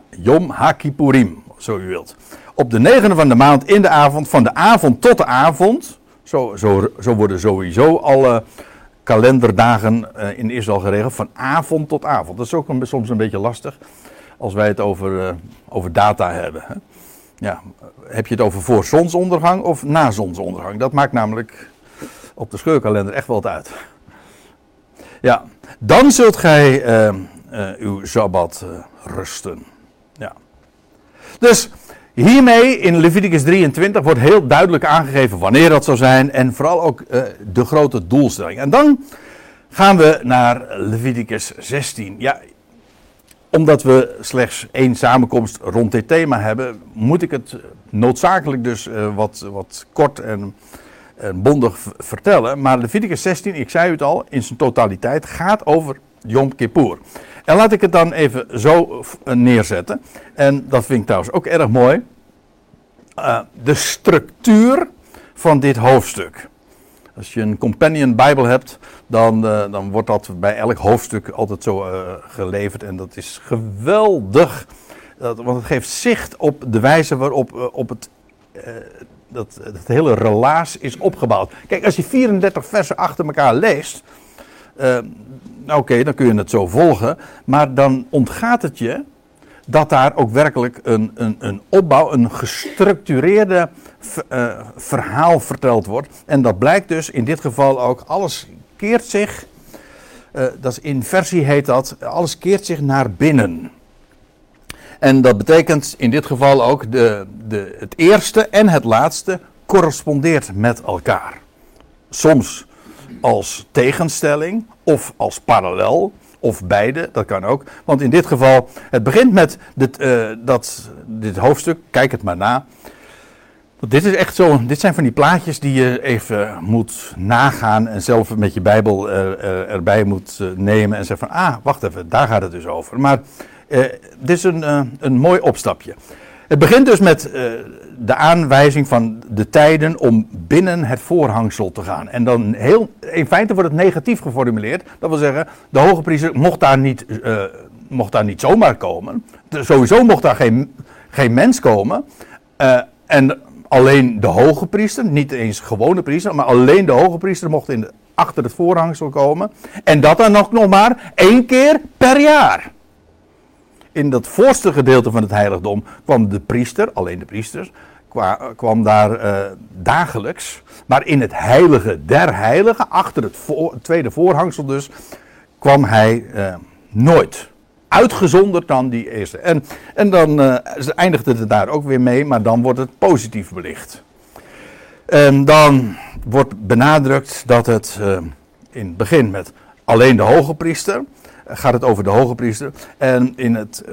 Yom HaKippurim, zo u wilt. Op de negende van de maand in de avond, van de avond tot de avond. Zo, zo, zo worden sowieso alle kalenderdagen in Israël geregeld. Van avond tot avond. Dat is ook een, soms een beetje lastig als wij het over, uh, over data hebben. Hè. Ja, heb je het over voor zonsondergang of na zonsondergang? Dat maakt namelijk op de scheurkalender echt wel wat uit. Ja, dan zult gij uh, uw Sabbat rusten. Ja. Dus hiermee in Leviticus 23 wordt heel duidelijk aangegeven wanneer dat zou zijn en vooral ook de grote doelstelling. En dan gaan we naar Leviticus 16. Ja, omdat we slechts één samenkomst rond dit thema hebben, moet ik het noodzakelijk dus uh, wat, wat kort en, en bondig vertellen. Maar Leviticus 16, ik zei het al, in zijn totaliteit gaat over Yom Kippur. En laat ik het dan even zo uh, neerzetten. En dat vind ik trouwens ook erg mooi. Uh, de structuur van dit hoofdstuk. Als je een companion Bijbel hebt, dan, uh, dan wordt dat bij elk hoofdstuk altijd zo geleverd. En dat is geweldig. Want het geeft zicht op de wijze waarop op het, dat, het hele relaas is opgebouwd. Kijk, als je 34 versen achter elkaar leest. Nou oké, dan kun je het zo volgen. Maar dan ontgaat het je dat daar ook werkelijk een, een, een opbouw, een gestructureerde uh, verhaal verteld wordt. En dat blijkt dus in dit geval ook, alles keert zich, uh, dat is heet dat, alles keert zich naar binnen. En dat betekent in dit geval ook de, de, het eerste en het laatste correspondeert met elkaar. Soms als tegenstelling of als parallel. Of beide, dat kan ook. Want in dit geval, het begint met dit, uh, dat, dit hoofdstuk, kijk het maar na. Want dit is echt zo, dit zijn van die plaatjes die je even moet nagaan en zelf met je Bijbel uh, uh, erbij moet nemen en zeggen van, ah, wacht even, daar gaat het dus over. Maar dit is een, een mooi opstapje. Het begint dus met uh, de aanwijzing van de tijden om binnen het voorhangsel te gaan. En dan heel, in feite wordt het negatief geformuleerd. Dat wil zeggen, de hoge priester mocht daar niet, uh, mocht daar niet zomaar komen. Sowieso mocht daar geen, geen mens komen. Uh, en alleen de hoge priester, niet eens gewone priester, maar alleen de hoge priester mocht in achter het voorhangsel komen. En dat dan nog, nog maar één keer per jaar in dat voorste gedeelte van het heiligdom kwam de priester, alleen de priesters, kwam daar eh, dagelijks. Maar in het heilige der heiligen, achter het, tweede voorhangsel dus, kwam hij eh, nooit. Uitgezonderd dan die eerste. En, en dan eh, eindigt het daar ook weer mee, maar dan wordt het positief belicht. En dan wordt benadrukt dat het in het begin met alleen de hoge priester, gaat het over de hoge priester. En in het,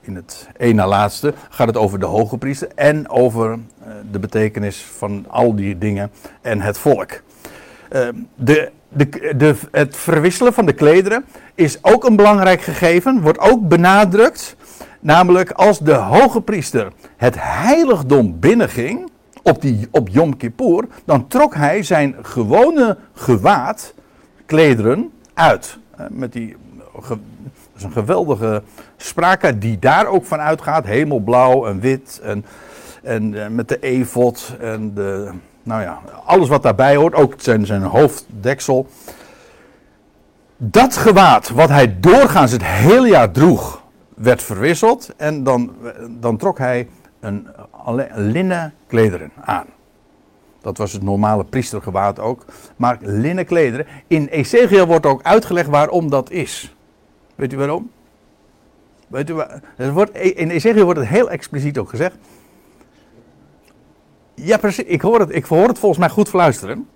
in, het een na laatste gaat het over de hoge priester en over eh, de betekenis van al die dingen en het volk. Eh, de, de, de, het verwisselen van de klederen is ook een belangrijk gegeven, wordt ook benadrukt. Namelijk als de hoge priester het heiligdom binnenging op, die, op Yom Kippur, dan trok hij zijn gewone gewaad, klederen, uit. Eh, Met die, is een geweldige sprake die daar ook van uitgaat. Hemelblauw en wit en, en eh, met de efot en de, nou ja, alles wat daarbij hoort. Ook zijn, zijn hoofddeksel. Dat gewaad wat hij doorgaans het hele jaar droeg, werd verwisseld. En dan, dan trok hij een, linnen klederen aan. Dat was het normale priestergewaad ook. Maar linnen klederen. In Ezekiel wordt ook uitgelegd waarom dat is. Weet u waarom? Weet u waar, er wordt, in Ezekiel wordt het heel expliciet ook gezegd. Ja, precies. Ik hoor het, ik hoor het volgens mij goed fluisteren.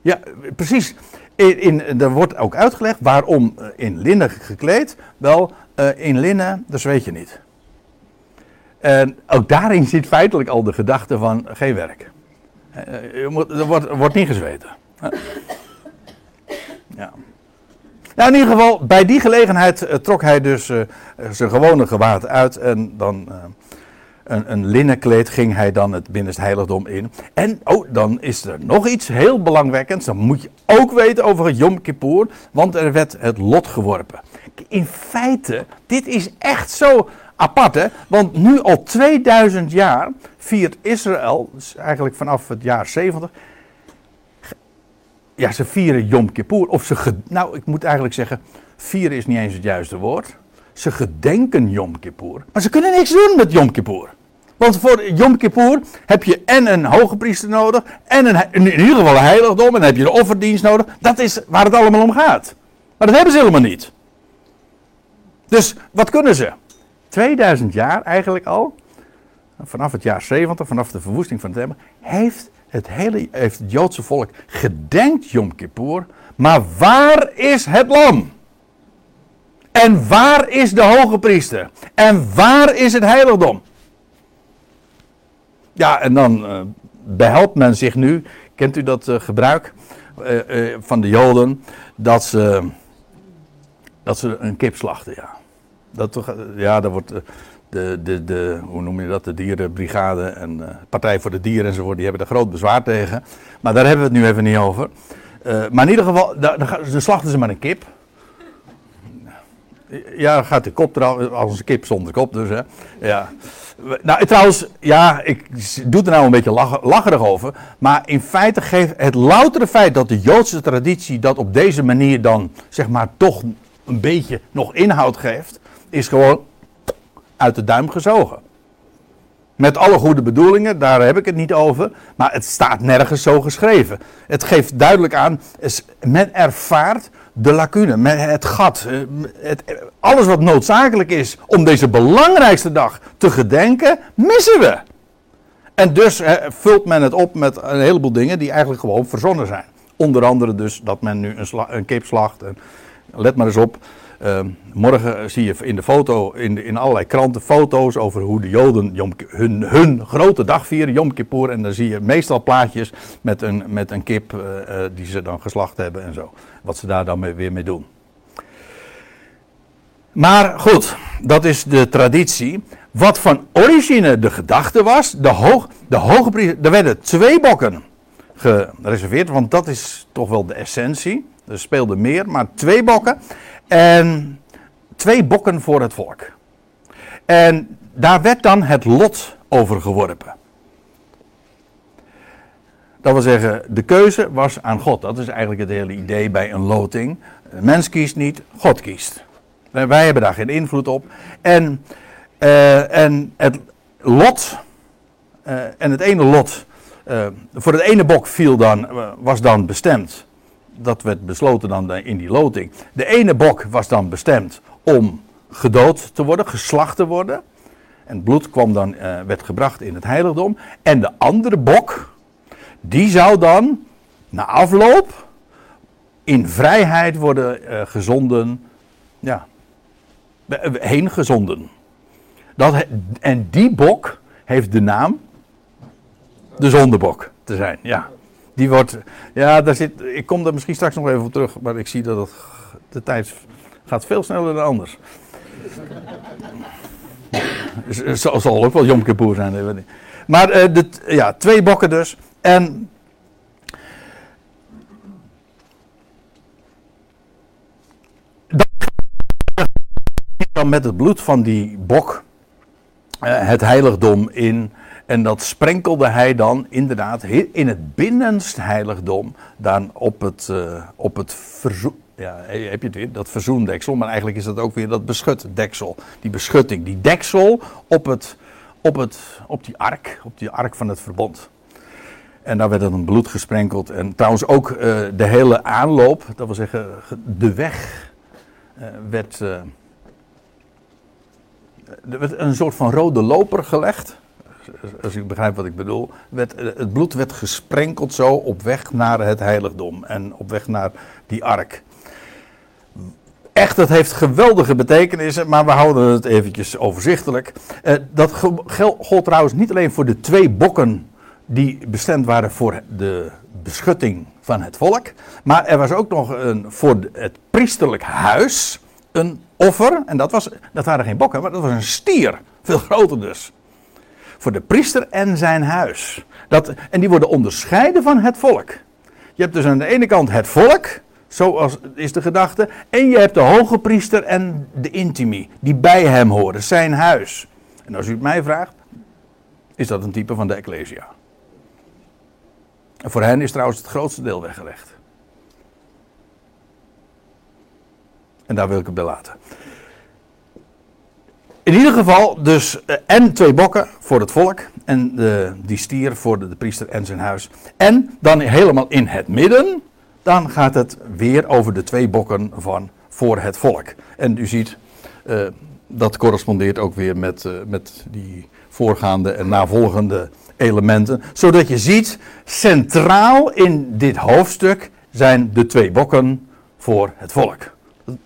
Ja, precies. In, er wordt ook uitgelegd waarom eh, in linnen gekleed. Wel, eh, in linnen, dat weet je niet. En ook daarin zit feitelijk al de gedachte van geen werk. Eh, je er, wordt, wordt niet gezweten. Ja. Nou, in ieder geval, bij die gelegenheid eh, trok hij dus eh, zijn gewone gewaad uit en dan eh, een, een linnenkleed ging hij dan het binnenste heiligdom in. En oh, dan is er nog iets heel belangwekkends. Dan moet je ook weten over Yom Kippur, want er werd het lot geworpen. In feite, dit is echt zo apart, hè? Want nu al 2000 jaar viert Israël, dus eigenlijk vanaf het jaar 70, ja, ze vieren Yom Kippur. Of ze, nou, ik moet eigenlijk zeggen, vieren is niet eens het juiste woord. Ze gedenken Yom Kippur. Maar ze kunnen niks doen met Yom Kippur. Want voor Yom Kippur heb je en een hoge priester nodig, en een, in ieder geval een heiligdom, en dan heb je de offerdienst nodig. Dat is waar het allemaal om gaat. Maar dat hebben ze helemaal niet. Dus wat kunnen ze? 2000 jaar eigenlijk al, vanaf het jaar 70, vanaf de verwoesting van het tempel, heeft het hele heeft het Joodse volk gedenkt Yom Kippur. Maar waar is het lam? En waar is de hoge priester? En waar is het heiligdom? Ja, en dan eh, behelpt men zich nu, kent u dat eh, gebruik eh, van de Joden, dat ze, dat ze een kip slachten, ja. Dat ja, daar wordt de, de, de, hoe noem je dat, de dierenbrigade en eh, Partij voor de Dieren enzovoort, die hebben er groot bezwaar tegen. Maar daar hebben we het nu even niet over. Eh, maar in ieder geval, daar, slachten ze maar een kip. Ja, gaat de kop eraf, als een kip zonder kop dus, hè. Ja. Nou, trouwens, ja, ik doe er nou een beetje lach- lacherig over. Maar in feite geeft het loutere feit dat de Joodse traditie dat op deze manier dan, zeg maar, toch een beetje nog inhoud geeft, is gewoon uit de duim gezogen. Met alle goede bedoelingen, daar heb ik het niet over. Maar het staat nergens zo geschreven. Het geeft duidelijk aan, men ervaart de lacune, het gat. eh, Het, alles wat noodzakelijk is om deze belangrijkste dag te gedenken, missen we. En dus eh, vult men het op met een heleboel dingen die eigenlijk gewoon verzonnen zijn. Onder andere dus dat men nu een, sla- kip slacht. En let maar eens op. eh, morgen zie je in de foto, in, in allerlei kranten, foto's over hoe de Joden hun, hun grote dag vieren, Yom Kippur. En dan zie je meestal plaatjes met een, met een kip eh, eh, die ze dan geslacht hebben en zo. Wat ze daar dan weer mee doen. Maar goed, dat is de traditie. Wat van origine de gedachte was, de, hoog, de hoge priester, er werden twee bokken gereserveerd, want dat is toch wel de essentie. Er speelden meer, maar twee bokken. En twee bokken voor het volk. En daar werd dan het lot over geworpen. Dat wil zeggen, de keuze was aan God. Dat is eigenlijk het hele idee bij een loting. Mens kiest niet, God kiest. Wij hebben daar geen invloed op. En, eh, en het lot eh, en het ene lot, eh, voor het ene bok viel dan, was dan bestemd, dat werd besloten dan in die loting. De ene bok was dan bestemd om gedood te worden, geslacht te worden. En bloed kwam dan, eh, werd gebracht in het heiligdom. En de andere bok, die zou dan na afloop in vrijheid worden eh, gezonden, ja, eh, heen gezonden. Dat, en die bok heeft de naam de zondebok te zijn, ja. Die wordt, ja, daar zit, ik kom daar misschien straks nog even op terug, maar ik zie dat het, de tijd gaat veel sneller dan anders. Zal, zal ook wel Yom Kippur zijn. Maar eh, de, ja, twee bokken dus. En dan met het bloed van die bok eh, het heiligdom in. En dat sprenkelde hij dan inderdaad in het binnenst heiligdom. Dan op het, eh, op het verzoen. Ja, he- heb je het? Dat verzoendeksel. Maar eigenlijk is dat ook weer dat beschutdeksel. Die beschutting. Die deksel op, het, op, het, op die ark. Op die ark van het verbond. En daar werd dan bloed gesprenkeld. En trouwens ook eh, de hele aanloop. Dat wil zeggen ge- de weg. eh, werd. werd een soort van rode loper gelegd. Als u begrijpt wat ik bedoel. Eh, het bloed werd gesprenkeld zo op weg naar het heiligdom. En op weg naar die ark. Echt, dat heeft geweldige betekenissen, maar we houden het eventjes overzichtelijk. Eh, dat gold trouwens niet alleen voor de twee bokken die bestemd waren voor de beschutting van het volk. Maar er was ook nog een, voor het priesterlijk huis een offer. En dat, was, dat waren geen bokken, maar dat was een stier. Veel groter dus. Voor de priester en zijn huis. Dat, en die worden onderscheiden van het volk. Je hebt dus aan de ene kant het volk, zoals is de gedachte. En je hebt de hoge priester en de intimi, die bij hem horen, zijn huis. En als u het mij vraagt, is dat een type van de Ecclesia. En voor hen is trouwens het grootste deel weggelegd. En daar wil ik het bij laten. In ieder geval dus eh, en twee bokken voor het volk en de, die stier voor de, de priester en zijn huis. En dan helemaal in het midden, dan gaat het weer over de twee bokken van voor het volk. En u ziet, eh, dat correspondeert ook weer met, eh, met die voorgaande en navolgende elementen. Zodat je ziet, centraal in dit hoofdstuk zijn de twee bokken voor het volk.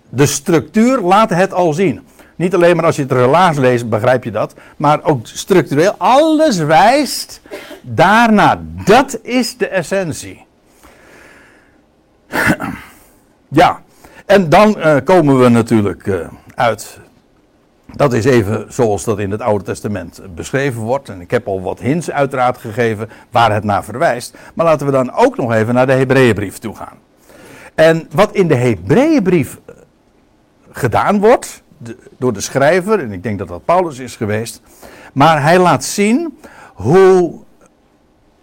De structuur laat het al zien. Niet alleen maar als je het relaas leest, begrijp je dat. Maar ook structureel. Alles wijst daarna. Dat is de essentie. Ja, en dan eh, komen we natuurlijk eh, uit. Dat is even zoals dat in het Oude Testament beschreven wordt. En ik heb al wat hints uiteraard gegeven waar het naar verwijst. Maar laten we dan ook nog even naar de Hebreeënbrief toe gaan. En wat in de Hebreeënbrief eh, gedaan wordt door de schrijver, en ik denk dat dat Paulus is geweest, maar hij laat zien hoe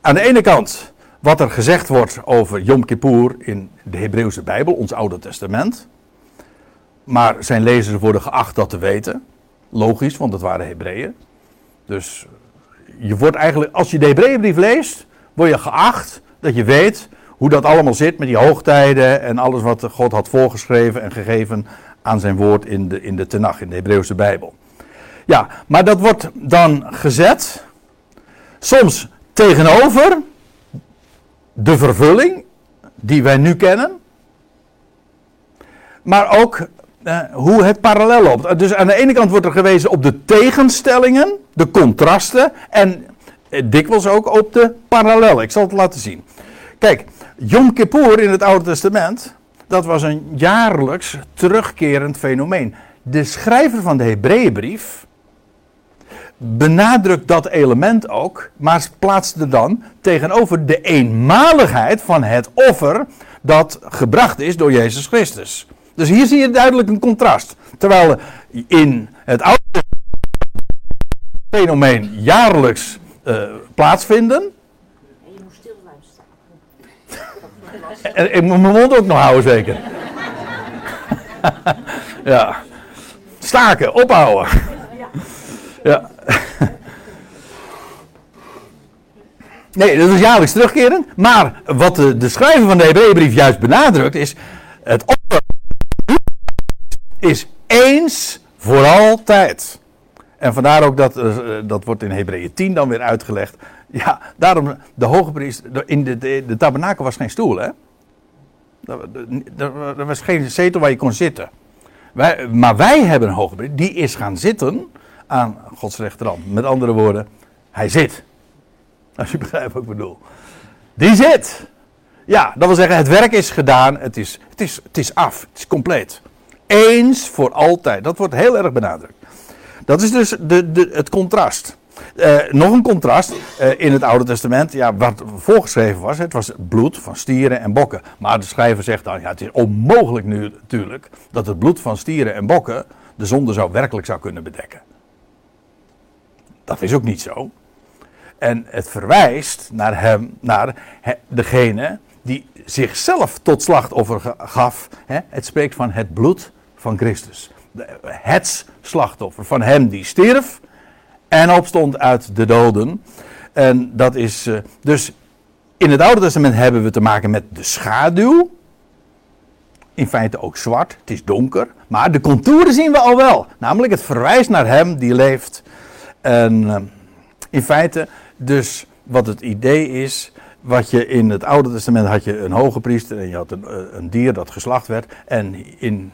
aan de ene kant wat er gezegd wordt over Yom Kippur in de Hebreeuwse Bijbel, ons Oude Testament, maar zijn lezers worden geacht dat te weten. Logisch, want het waren Hebreeën. Dus je wordt eigenlijk, als je de Hebreeënbrief leest, word je geacht dat je weet hoe dat allemaal zit met die hoogtijden en alles wat God had voorgeschreven en gegeven aan zijn woord in de, in de Tenach, in de Hebreeuwse Bijbel. Ja, maar dat wordt dan gezet, soms tegenover de vervulling die wij nu kennen, maar ook eh, hoe het parallel loopt. Dus aan de ene kant wordt er gewezen op de tegenstellingen, de contrasten en eh, dikwijls ook op de parallellen. Ik zal het laten zien. Kijk, Yom Kippur in het Oude Testament, dat was een jaarlijks terugkerend fenomeen. De schrijver van de Hebreeënbrief benadrukt dat element ook, maar plaatste dan tegenover de eenmaligheid van het offer dat gebracht is door Jezus Christus. Dus hier zie je duidelijk een contrast. Terwijl in het oude fenomeen jaarlijks eh, plaatsvinden. En je moet stil blijven staan. En ik moet mijn mond ook nog houden, zeker. ja. Staken, ophouden. Ja. Nee, dat is jaarlijks terugkeren. Maar wat de, de schrijver van de Hebreeënbrief juist benadrukt is... Het offer is eens voor altijd. En vandaar ook dat, eh, dat wordt in Hebreeën 10 dan weer uitgelegd. Ja, daarom de hoge priester... In de, de, de tabernakel was geen stoel, hè? Er, was geen zetel waar je kon zitten. Wij, maar wij hebben een hoge. Die is gaan zitten aan Gods rechterhand. Met andere woorden, hij zit. Als je begrijpt wat ik bedoel. Die zit. Ja, dat wil zeggen, het werk is gedaan. Het is, het is, het is af. Het is compleet. Eens voor altijd. Dat wordt heel erg benadrukt. Dat is dus de, de, het contrast. Uh, nog een contrast uh, in het Oude Testament. Ja, wat voorgeschreven was, het was bloed van stieren en bokken. Maar de schrijver zegt dan, ja, het is onmogelijk nu natuurlijk dat het bloed van stieren en bokken de zonde zou werkelijk zou kunnen bedekken. Dat is ook niet zo. En het verwijst naar hem, naar degene die zichzelf tot slachtoffer gaf. Het spreekt van het bloed van Christus. Het slachtoffer van hem die stierf en opstond uit de doden. En dat is eh, dus in het Oude Testament hebben we te maken met de schaduw. In feite ook zwart, het is donker. Maar de contouren zien we al wel. Namelijk het verwijst naar hem die leeft. En eh, in feite dus wat het idee is, wat je in het Oude Testament had je een hoge priester en je had een, eh, een dier dat geslacht werd. En in,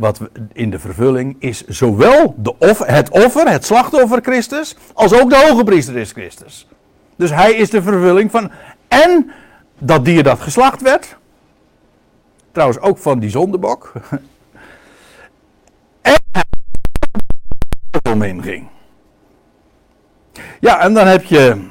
wat in de vervulling is zowel de offer, het offer, het slachtoffer Christus, als ook de hoge priester is Christus. Dus hij is de vervulling van en dat dier dat geslacht werd. Trouwens ook van die zondebok. En hij omheen ging. Ja, en dan heb je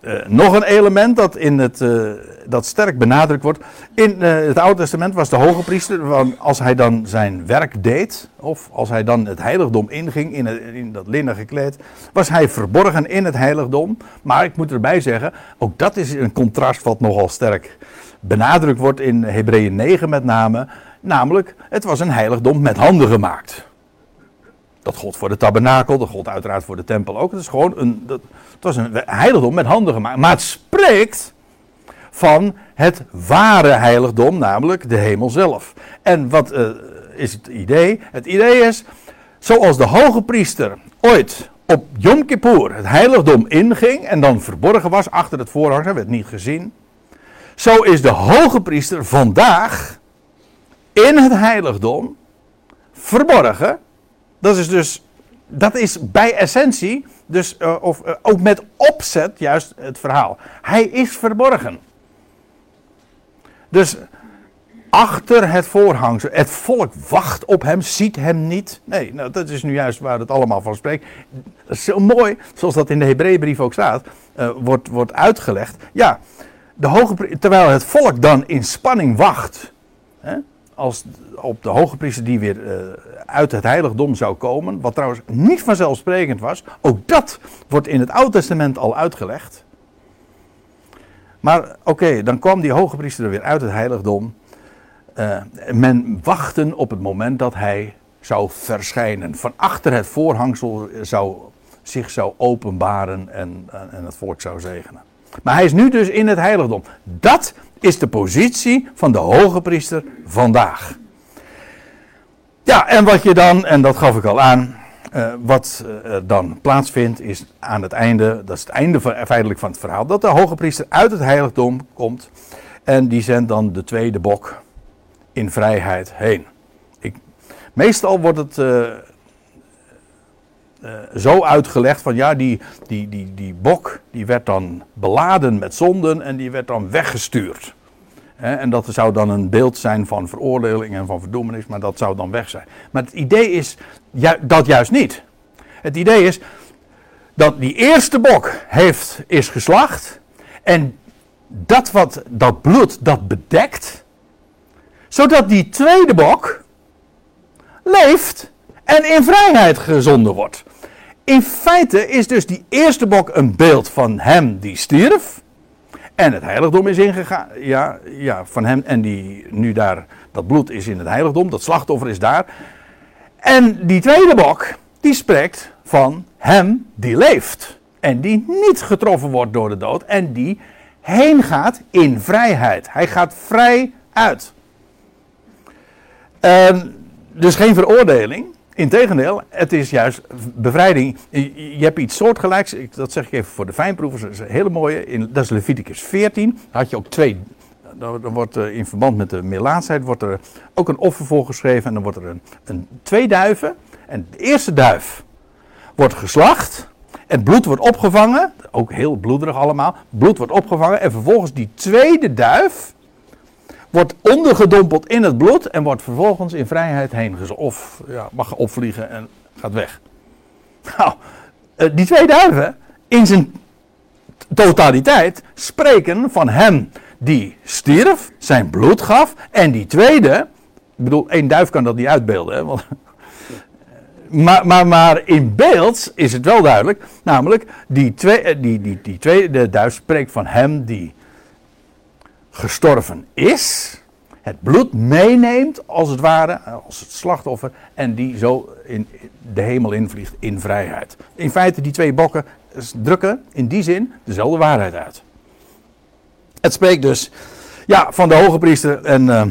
uh, nog een element dat, in het, uh, dat sterk benadrukt wordt. In uh, het Oude Testament was de hoge priester, als hij dan zijn werk deed, of als hij dan het heiligdom inging, in, in dat linnen gekleed, was hij verborgen in het heiligdom. Maar ik moet erbij zeggen, ook dat is een contrast wat nogal sterk benadrukt wordt in Hebreeën 9 met name. Namelijk, het was een heiligdom met handen gemaakt. Dat gold voor de tabernakel, dat gold uiteraard voor de tempel ook. Het is gewoon een, dat, het was een heiligdom met handen gemaakt. Maar het spreekt van het ware heiligdom, namelijk de hemel zelf. En wat uh, is het idee? Het idee is, zoals de hoge priester ooit op Yom Kippur het heiligdom inging en dan verborgen was achter het voorhang, werd niet gezien. Zo is de hoge priester vandaag in het heiligdom verborgen dat is dus, dat is bij essentie, dus, uh, of uh, ook met opzet juist het verhaal. Hij is verborgen. Dus achter het voorhangsel, het volk wacht op hem, ziet hem niet. Nee, nou, dat is nu juist waar het allemaal van spreekt. Dat is zo mooi, zoals dat in de Hebreeënbrief ook staat, uh, wordt, wordt uitgelegd. Ja, de hoge, terwijl het volk dan in spanning wacht. Hè, als op de hoge priester die weer uh, uit het heiligdom zou komen, wat trouwens niet vanzelfsprekend was, ook dat wordt in het Oude Testament al uitgelegd. Maar oké, dan kwam die hoge priester weer uit het heiligdom. Uh, men wachtte op het moment dat hij zou verschijnen. Van achter het voorhangsel zou, zich zou openbaren en, en het volk zou zegenen. Maar hij is nu dus in het heiligdom. Dat is de positie van de hoge priester vandaag. Ja, en wat je dan, en dat gaf ik al aan, uh, wat uh, dan plaatsvindt is aan het einde, dat is het einde van, feitelijk van het verhaal, dat de hoge priester uit het heiligdom komt en die zendt dan de tweede bok in vrijheid heen. Ik, meestal wordt het uh, zo uitgelegd van ja, die, die, die, die bok die werd dan beladen met zonden en die werd dan weggestuurd. En dat zou dan een beeld zijn van veroordeling en van verdoemenis, maar dat zou dan weg zijn. Maar het idee is dat juist niet. Het idee is dat die eerste bok heeft, is geslacht. En dat wat dat bloed dat bedekt. Zodat die tweede bok leeft en in vrijheid gezonden wordt. In feite is dus die eerste bok een beeld van hem die stierf. En het heiligdom is ingegaan. Ja, ja, van hem. En die nu daar, dat bloed is in het heiligdom. Dat slachtoffer is daar. En die tweede bok, die spreekt van hem die leeft. En die niet getroffen wordt door de dood. En die heen gaat in vrijheid. Hij gaat vrij uit. Ehm, dus geen veroordeling. Integendeel, het is juist bevrijding. Je, hebt iets soortgelijks, dat zeg ik even voor de fijnproevers, dat is een hele mooie. Dat is Leviticus 14. Daar had je ook twee. Dan wordt eh, in verband met de melaatsheid wordt er ook een offer voor geschreven. En dan wordt er een, twee duiven. En de eerste duif wordt geslacht. Het bloed wordt opgevangen. Ook heel bloederig allemaal. Bloed wordt opgevangen. En vervolgens die tweede duif wordt ondergedompeld in het bloed en wordt vervolgens in vrijheid heen. Of ja, mag opvliegen en gaat weg. Nou, eh, die twee duiven in zijn totaliteit spreken van hem die stierf, zijn bloed gaf. En die tweede, ik bedoel, één duif kan dat niet uitbeelden. Want, maar, maar, maar in beeld is het wel duidelijk. Namelijk, die, twee, eh, die, die, die tweede duif spreekt van hem die gestorven is, het bloed meeneemt als het ware, als het slachtoffer, en die zo in de hemel invliegt in vrijheid. In feite, die twee bokken drukken in die zin dezelfde waarheid uit. Het spreekt dus ja, van de hoge priester en eh,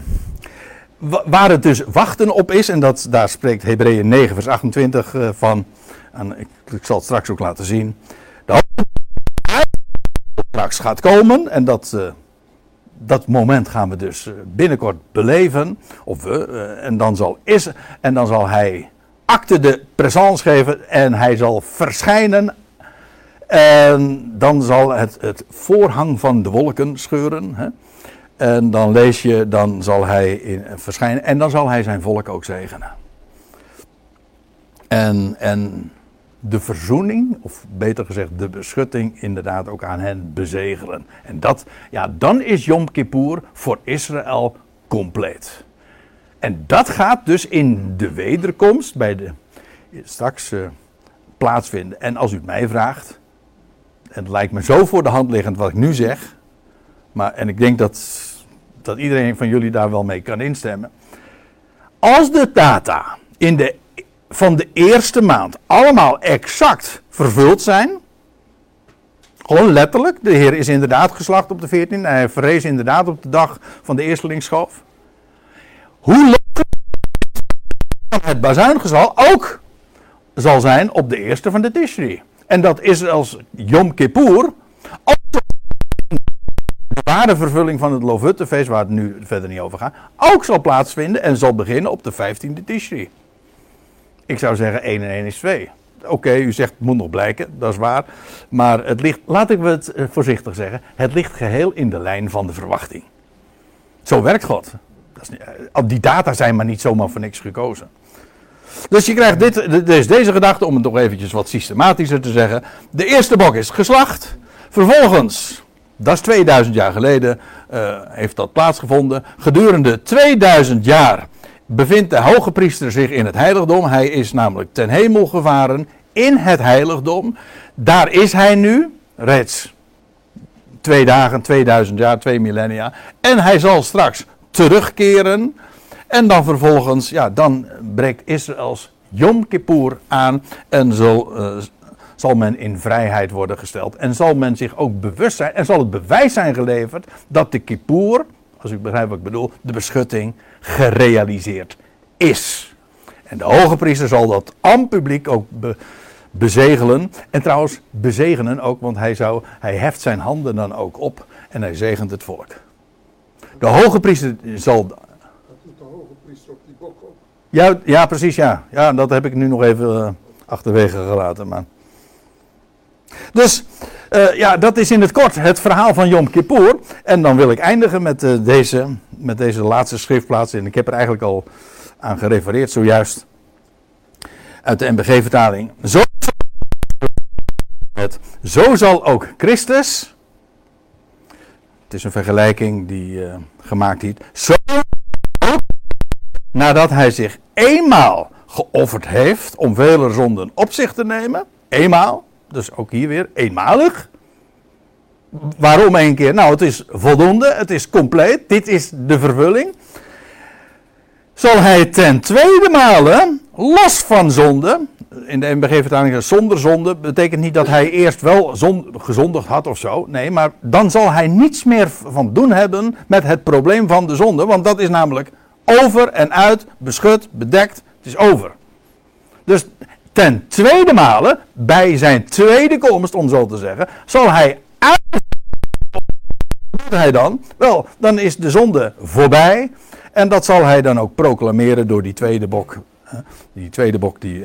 wa- waar het dus wachten op is, en dat, daar spreekt Hebreeën 9 vers 28 eh, van, en ik, zal het straks ook laten zien, de straks gaat komen en dat... eh, dat moment gaan we dus binnenkort beleven. Of we. En dan zal, is, en dan zal hij acte de présence geven. En hij zal verschijnen. En dan zal het, het voorhang van de wolken scheuren. Hè? En dan lees je, dan zal hij in, verschijnen. En dan zal hij zijn volk ook zegenen. En, en de verzoening, of beter gezegd de beschutting, inderdaad ook aan hen bezegelen. En dat, ja, dan is Yom Kippur voor Israël compleet. En dat gaat dus in de wederkomst bij de, straks eh, plaatsvinden. En als u het mij vraagt, het lijkt me zo voor de hand liggend wat ik nu zeg, maar, en ik denk dat, dat iedereen van jullie daar wel mee kan instemmen. Als de data in de van de eerste maand allemaal exact vervuld zijn. Gewoon letterlijk. De Heer is inderdaad geslacht op de 14. Hij verrees inderdaad op de dag van de eerstelingsschoof. Hoe logisch het bazuingezal ook zal zijn op de eerste van de Tishri. En dat is als Yom Kippur. Ook de ware vervulling van het Lofuttefeest, waar het nu verder niet over gaat, ook zal plaatsvinden en zal beginnen op de 15e Tishri. Ik zou zeggen 1 en 1 is 2. Oké, u zegt het moet nog blijken, dat is waar. Maar het ligt, laat ik het eh, voorzichtig zeggen, het ligt geheel in de lijn van de verwachting. Zo werkt God. Dat eh, die data zijn maar niet zomaar voor niks gekozen. Dus je krijgt dit, dus deze gedachte, om het nog eventjes wat systematischer te zeggen. De eerste bok is geslacht. Vervolgens, dat is 2000 jaar geleden, uh, heeft dat plaatsgevonden. Gedurende 2000 jaar bevindt de hoge priester zich in het heiligdom. Hij is namelijk ten hemel gevaren in het heiligdom. Daar is hij nu, reeds twee dagen, 2000 jaar, twee millennia. En hij zal straks terugkeren. En dan vervolgens, ja, dan breekt Israëls Yom Kippur aan en zal, uh, zal men in vrijheid worden gesteld. En zal men zich ook bewust zijn, en zal het bewijs zijn geleverd dat de Kippur, als u begrijpt wat ik bedoel, de beschutting gerealiseerd is. En de hoge priester zal dat aan publiek ook be, bezegelen. En trouwens, bezegenen ook, want hij, zou, hij heft zijn handen dan ook op en hij zegent het volk. De hoge priester zal. Op die bok. Ja, ja precies, ja. Ja, dat heb ik nu nog even uh, achterwege gelaten. Maar... Dus, uh, ja, dat is in het kort het verhaal van Yom Kippur. En dan wil ik eindigen met, uh, deze, met deze laatste schriftplaats. En ik heb er eigenlijk al aan gerefereerd zojuist. Uit de MBG-vertaling. Zo, zo zal ook Christus. Het is een vergelijking die gemaakt is. Zo nadat hij zich eenmaal geofferd heeft om vele zonden op zich te nemen. Eenmaal. Dus ook hier weer eenmalig. Waarom één keer? Nou, het is voldoende, het is compleet, dit is de vervulling. Zal hij ten tweede male, los van zonde, in de MBG-vertaling zonder zonde betekent niet dat hij eerst wel zon, gezondigd had of zo. Nee, maar dan zal hij niets meer van doen hebben met het probleem van de zonde. Want dat is namelijk over en uit, beschut, bedekt. Het is over. Dus ten tweede male, bij zijn tweede komst, om zo te zeggen, zal hij uit. Wat doet hij dan? Wel, dan is de zonde voorbij. En dat zal hij dan ook proclameren door die tweede bok. Die tweede bok die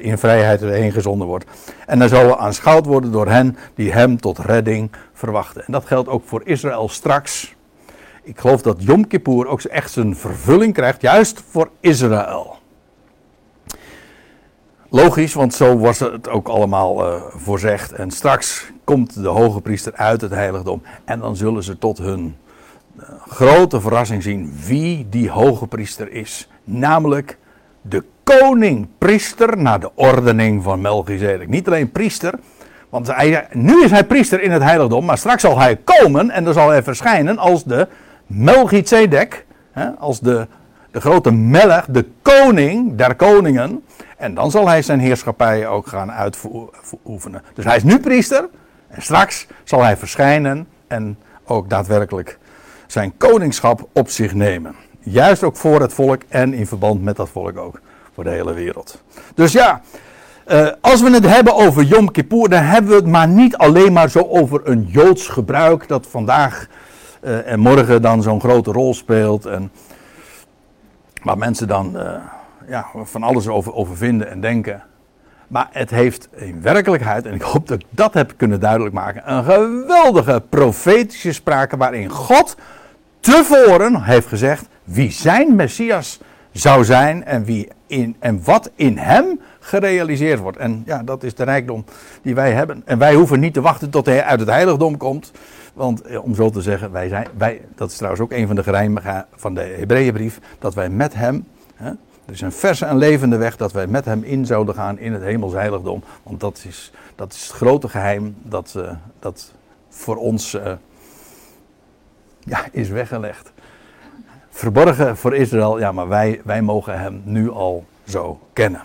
in vrijheid erheen gezonden wordt. En dan zal aanschouwd worden door hen die hem tot redding verwachten. En dat geldt ook voor Israël straks. Ik geloof dat Yom Kippur ook echt zijn vervulling krijgt, juist voor Israël. Logisch, want zo was het ook allemaal eh, voorzegd. En straks komt de hoge priester uit het heiligdom. En dan zullen ze tot hun eh, grote verrassing zien wie die hoge priester is. Namelijk de koning-priester naar de ordening van Melchizedek. Niet alleen priester, want hij, nu is hij priester in het heiligdom. Maar straks zal hij komen en dan zal hij verschijnen als de Melchizedek. Als de, de grote melch, de koning der koningen. En dan zal hij zijn heerschappij ook gaan uitoefenen. Dus hij is nu priester. En straks zal hij verschijnen en ook daadwerkelijk zijn koningschap op zich nemen. Juist ook voor het volk en in verband met dat volk ook. Voor de hele wereld. Dus ja, eh, als we het hebben over Yom Kippur, dan hebben we het maar niet alleen maar zo over een Joods gebruik dat vandaag eh, en morgen dan zo'n grote rol speelt. En waar mensen dan eh, ja, van alles over, over vinden en denken. Maar het heeft in werkelijkheid, en ik hoop dat ik dat heb kunnen duidelijk maken, een geweldige profetische sprake waarin God tevoren heeft gezegd wie zijn Messias zou zijn en, wie in, en wat in hem gerealiseerd wordt. En ja, dat is de rijkdom die wij hebben. En wij hoeven niet te wachten tot hij uit het heiligdom komt. Want eh, om zo te zeggen, wij zijn, wij, dat is trouwens ook een van de geheimen van de Hebreeënbrief, dat wij met hem, hè, er is een verse en levende weg, dat wij met hem in zouden gaan in het hemels heiligdom. Want dat is, dat is het grote geheim dat, eh, dat voor ons eh, ja, is weggelegd. Verborgen voor Israël, ja, maar wij, wij mogen hem nu al zo kennen.